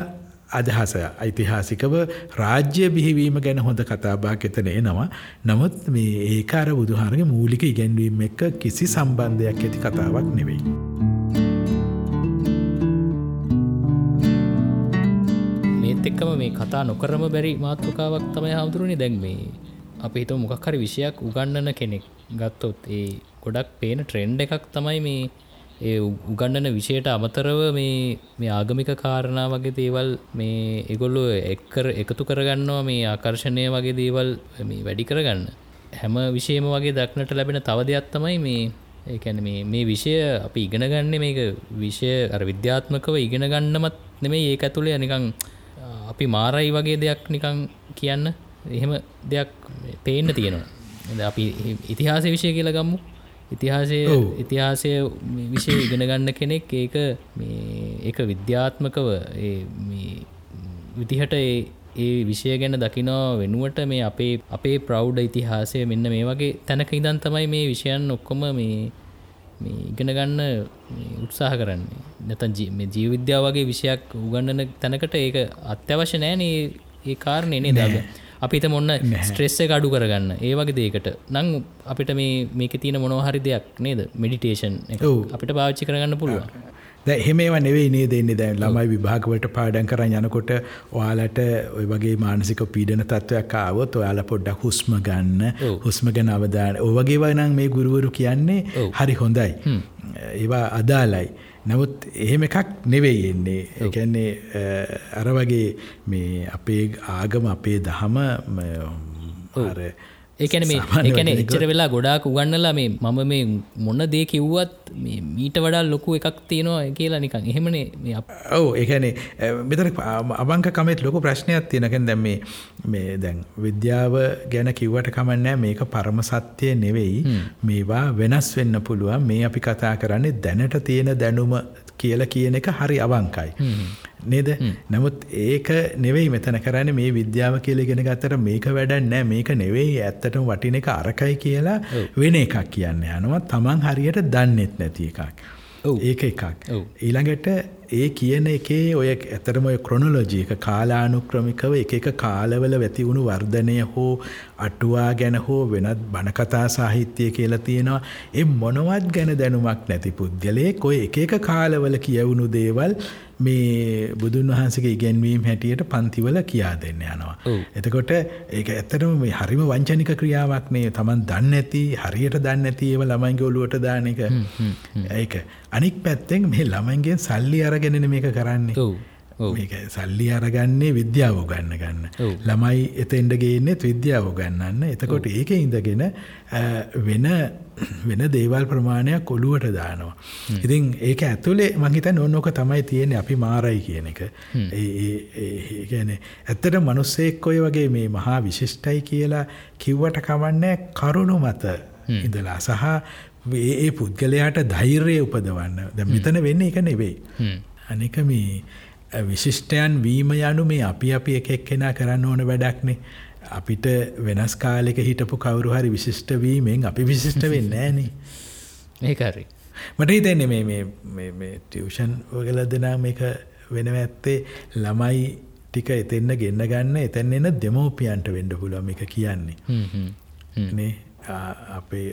අදහස ඓතිහාසිකව රාජ්‍ය බිහිවීම ගැන හොඳ කතාබාක් එතන එනවා. නමුත් මේ ඒකාර බුදුහාරගේ මූලික ඉගැන්වීම එක්ක කිසි සම්බන්ධයක් ඇති කතාවක් නෙවෙයි. මේත් එක්කම මේ කතා නොකරම බැරි මාතෘකාවක් තමයි හාමුදුරුවනි දැන් මේ. අපි හිත මොකක් හරි විෂයක් උගන්නන කෙනෙක් ගත්තොත් ඒ ගොඩක් පේන ට්‍රෙන්ඩ් එකක් තමයි මේ ඒ උගන්නන විෂයට අමතරව මේ මේ ආගමික කාරණා වගේ දේවල් මේ එගොල්ලු එක්කර එකතු කරගන්නවා මේ ආකර්ශණය වගේ දේවල් මේ වැඩි කරගන්න. හැම විෂයම වගේ දක්නට ලැබෙන තව දෙයක් තමයි මේ ඒකැන මේ මේ විෂය අපි ඉගෙන ගන්න මේක විෂය අර විද්‍යාත්මකව ඉගෙන ගන්නමත් නෙමේ ඒක ඇතුළේ නිකං අපි මාරයි වගේ දෙයක් නිකං කියන්න. එහෙම දෙයක් පේන්න තියෙනවා. අපි ඉතිහාස විෂය කියලා ගම්මු ඉතිහාසය ඉතිහාසය විෂය ඉගෙන ගන්න කෙනෙක් ඒක ඒක විද්‍යාත්මකව විදිහට ඒ විෂය ගැන දකිනවා වෙනුවට මේ අපේ අපේ ප්‍රෞ්ඩ ඉතිහාසය මෙන්න මේ වගේ තැනක ඉදන් තමයි මේ විෂයන් ඔක්කොම මේ ඉගෙන ගන්න උත්සාහ කරන්නේ. නැතන් ජීවිද්‍යාව වගේ විෂයක් උගන්නන තැනකට ඒක අත්‍යවශ්‍ය නෑන ඒ කාරණයනේ දග අපිත මොන්න ස්ට්‍රෙස්ස එක අඩු කරගන්න. ඒ වගේ දේකට නං අපිට මේ මේක තියන මොනොහරි දෙයක් නේද? මෙඩිටේෂන් අපිට පාච්චි කරගන්න පුළුවන් ද එහෙමේවා නෙවෙයි නේ දෙන්නේ දැන් ළමයි විභාගවලට පාඩම් කරන් යනකොට ඔයාලට ඔය වගේ මානසික පීඩන තත්ත්වයක් ආවොත් ඔයාලා පොඩ්ඩක් හුස්ම ගන්න හුස්ම ගැන අවධානය ඔය වගේ වගේ නම් මේ ගුරුවරු කියන්නේ හරි හොඳයි. ඒවා අදාළයි. නමුත් එහෙම එකක් නෙවෙයි එන්නේ. එකන්නේ අර වගේ මේ අපේ ආගම අපේ දහම අර ඒකන මේ එකන එච්චර වෙලා ගොඩාක් උගන්නලා මේ මම මේ මොන්න දේ කිව්වත් මීට වඩා ලොකු එකක් තියෙනවා කියලා නිකන්. එහෙමනේ ඔව් ඒකනේ මෙතන අබංක කමෙත් ලොකු ප්‍රශ්නයක් තියෙනකන් දැන් මේ මේ දැන් විද්‍යාව ගැන කිව්වට කමන්නේ මේක පරම සත්‍ය නෙවෙයි. මේවා වෙනස් වෙන්න පුළුවන්. මේ අපි කතා කරන්නේ දැනට තියෙන දැනුම කියලා කියන එක හරි අවංකයි. නේද? නමුත් ඒක නෙවෙයි මෙතන කරන්න මේ විද්‍යාව කියල ගෙන ගත්තර මේක වැඩන්නෑ මේක නෙවෙයි. ඇත්තටම වටින එක අරකයි කියලා වෙන එකක් කියන්න යනවා. තමන් හරියට දන්නෙත් නැති එකක්. ඒක එකක්. ඊළඟට ඒ කියන එකේ ඔය ඇතරම ඔය ක්‍රොනොලොජී එක කාලානුක්‍රමිකව එක එක කාලවල වැති වුණු වර්ධනය හෝ අටුවා ගැන හෝ වෙනත් බණකතා සාහිත්‍යය කියලා තියෙනවා. එ මොනවත් ගැන දැනුමක් නැති පුද්ගලයෙක් ඔය එක එක කාලවල කියවුණු දේවල් මේ බුදුන් වහන්සගේ ඉගැන්වීම් හැටියට පන්තිවල කියා දෙන්න යනවා. එතකොට ඒක ඇත්තටම මේ හරිම වංචනික ක්‍රියාවක් මේ තමන් දන්න ඇති හරියට දන්න ඇතිඒව ළමයින්ගේ ඔලුවට දාන එක. ඒක. අනික් පැත්තෙන් මේ ළමයින්ගේ සල්ලි අරගෙනන මේක කරන්නේ. මේක සල්ලි අරගන්නේ විද්‍යාව ගන්න ගන්න. ළමයි එතෙන්ඩ ගේන්නෙත් විද්‍යාව ගන්නන්න. එතකොට ඒක ඉඳගෙන වෙන වෙන දේවල් ප්‍රමාණයක් කොළුවට දානවා. ඉතින් ඒක ඇතුලේ මහිතන් ඔන්නෝක තමයි තියෙන අපි මාරයි කියන එක. ඒගැන ඇත්තට මනුස්සෙක් ඔය වගේ මේ මහා විශිෂ්ටයි කියලා කිව්වට කවන්නෑ කරුණු මත ඉඳලා සහ ඒ පුද්ගලයාට ධෛර්යය උපදවන්න ද මෙතන වෙන්න එක නෙවෙයි. අනික මේ විශිෂ්ටයන් වීම යනු මේ අපි අපි එක එක්කෙනා කරන්න ඕන වැඩක්නේ. අපිට වෙනස් කාලෙක හිටපු කවුරු හරි විශිෂ්ට වීමෙන් අපි විශිෂ්ට වෙන්න ෑනේ. ඒකරි. මට හිතන්නේ මේ ටියවෂන් ඔගල දෙනා මේක වෙනව ඇත්තේ ළමයි ටික එතෙන්න ගෙන්න්න ගන්න එතැන් එන්න දෙමෝපියන්ට වෙන්ඩ පුලම එක කියන්නේ. අපේ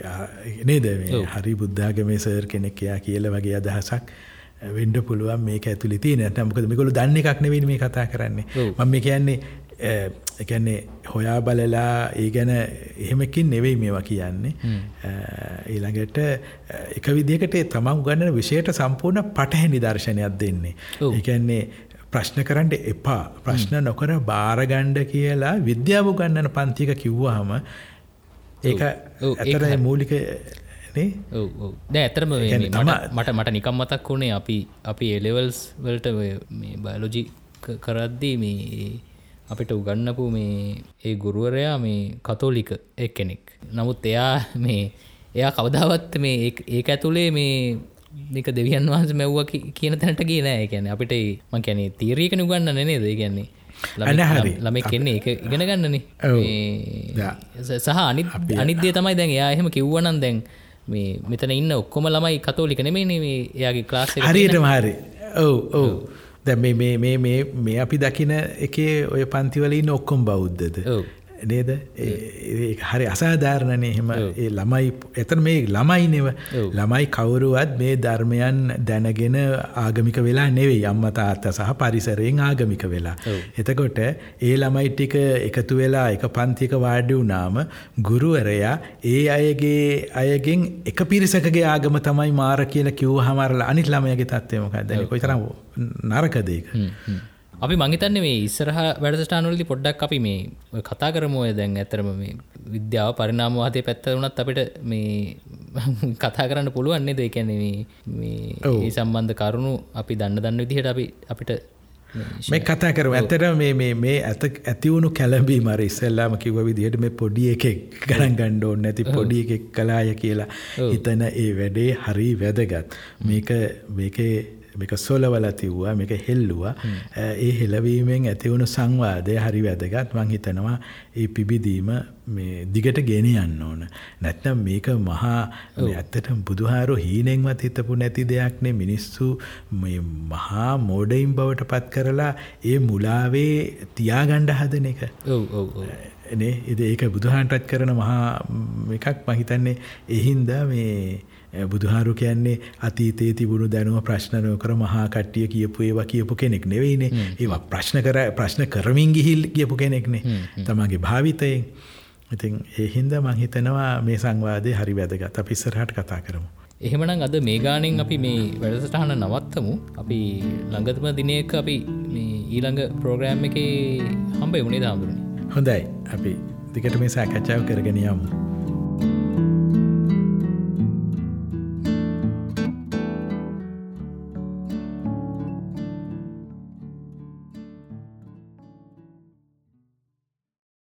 නේද හරි බුද්ධාගමේ සර් කෙනෙක් එයා කියල වගේ අදහසක් වෙන්ඩ පුළුවන් මේ ඇතුලි තියන. නමකද මිකොළු දන්න එකක් නෙවෙන මේ කතා කරන්නේ. මම මේ කියන්නේ එකන්නේ හොයා බලලා ඒ ගැන එහෙමකින් නෙවෙයි මේවා කියන්නේ. ඊළඟට එක විදිකට තමන් ගන්නන විෂයට සම්පූර්ණ පටහැ නිදර්ශනයක් දෙන්නේ. එකන්නේ ප්‍රශ්න කරන්න එපා. ප්‍රශ්න නොකර බාරගණ්ඩ කියලා විද්‍යාව ගන්නන පන්තික කිව්වාහම ඒක ඇතර මූලික ද ඇතරම මට මට නිකම් මතක් වුණේ අපි අපි එලෙවල්ස් වලට බයලෝජි කරද්දී මේ අපිට උගන්නපු මේ ඒ ගුරුවරයා මේ කතෝලික එක් කෙනෙක් නමුත් එයා මේ එයා කවදාවත් මේ ඒක ඇතුළේ මේ මේක දෙවියන් වහන්ස මැව්ව කියන තැනට ගේ නෑ. ගැන අපිට මං කැනේ තීරීක නුගන්න නේ ද කියන්නේ ළම කෙන්නේ එක ඉගෙන ගන්නනේ. සහ අනි අනිදේ තමයි දැන් එයා එහෙම කිව්වනන් දැන් මේ මෙතන ඉන්න ඔක්කොම ළමයි කතෝලික නෙමේ මේ එයාගේ ක්ලාස් හරියට හරි. ඔව් ඔව්. දැ මේ අපි දකින එකේ ඔය පන්තිවලින් ඔක්කොම් බෞද්ධද නේද? හරි අසාධාරණනය එහෙම ඒ ළමයි එතන මේ ළමයි නෙව ළමයි කවුරුවත් මේ ධර්මයන් දැනගෙන ආගමික වෙලා නෙවෙයි. අම්ම තාත්ත සහ පරිසරයෙන් ආගමික වෙලා. එතකොට ඒ ළමයි ටික එකතු වෙලා එක පන්තික වාඩි වුනාම ගුරුවරයා ඒ අයගේ අයගෙන් එක පිරිසකගේ ආගම තමයි මාර කියලා කිව් හමරලා අනිත් ළමයගේ තත්වයමක දැන කොයිතරම් නරකදේක. අපි මංහිතන්න මේ ඉස්සරහ වැඩස්ටානුලදි පොඩ්ඩක් අපි මේ කතා කරමෝය දැන් ඇතරම මේ විද්‍යාව පරිනාමවාතය පැත්ත වනත් අපිට මේ කතා කරන්න පුළුවන්නේ දෙකැනෙ මේ සම්බන්ධ කරුණු අපි දන්න දන්න විදිහට අපි අපිට මේ කතා කර ඇතට මේ මේ ඇත ඇතිවුණු කැලබී මර ඉස්සල්ලාම කිව විදිහට මේ පොඩි එකෙක් ගණන් ගණ්ඩෝන් නැති පොඩි එකෙක් කලාය කියලා හිතන ඒ වැඩේ හරි වැදගත්. මේක මේකේ මේක සොලවල තිව්වා මේක හෙල්ලුවා. ඒ හෙලවීමෙන් ඇතිවුණු සංවාදය හරි වැදගත්. මං හිතනවා ඒ පිබිදීම මේ දිගට ගෙන යන්න ඕන. නැත්නම් මේක මහා ඇත්තට බුදුහාරු හීනෙන්වත් හිතපු නැති දෙයක්නේ මිනිස්සු මහා මෝඩයින් බවට පත් කරලා ඒ මුලාවේ තියාගණ්ඩ හදන එක. නේ එද ඒක බුදුහන්ටත් කරන මහා එකක් මහිතන්නේ එහින්ද මේ බුදුහාරු කියන්නේ අතීතයේ තිබුණු දැනුව ප්‍රශ්නනය කර මහා කට්ටිය කියපු ඒවා කියපු කෙනෙක් නෙවෙයිනේ. ඒවා ප්‍රශ්න කර ප්‍රශ්න කරමින් ගිහිල් කියපු කෙනෙක්නේ. තමගේ භාවිතයෙන්. ඉතින් ඒ හින්ද මංහිතනවා මේ සංවාදය හරි වැදගත්. අපිස්සරහට කතා කරමු. එහෙමනම් අද මේ ගානෙන් අපි මේ වැඩසටහන නවත්තමු. අපි ළඟතම දිනයක අපි මේ ඊළඟ ප්‍රෝග්‍රෑම් එක හම්බ එමුණේ දාමුදුරනි හොඳයි. අපි දිකට මේ සාකච්ඡාව කරගෙන යමු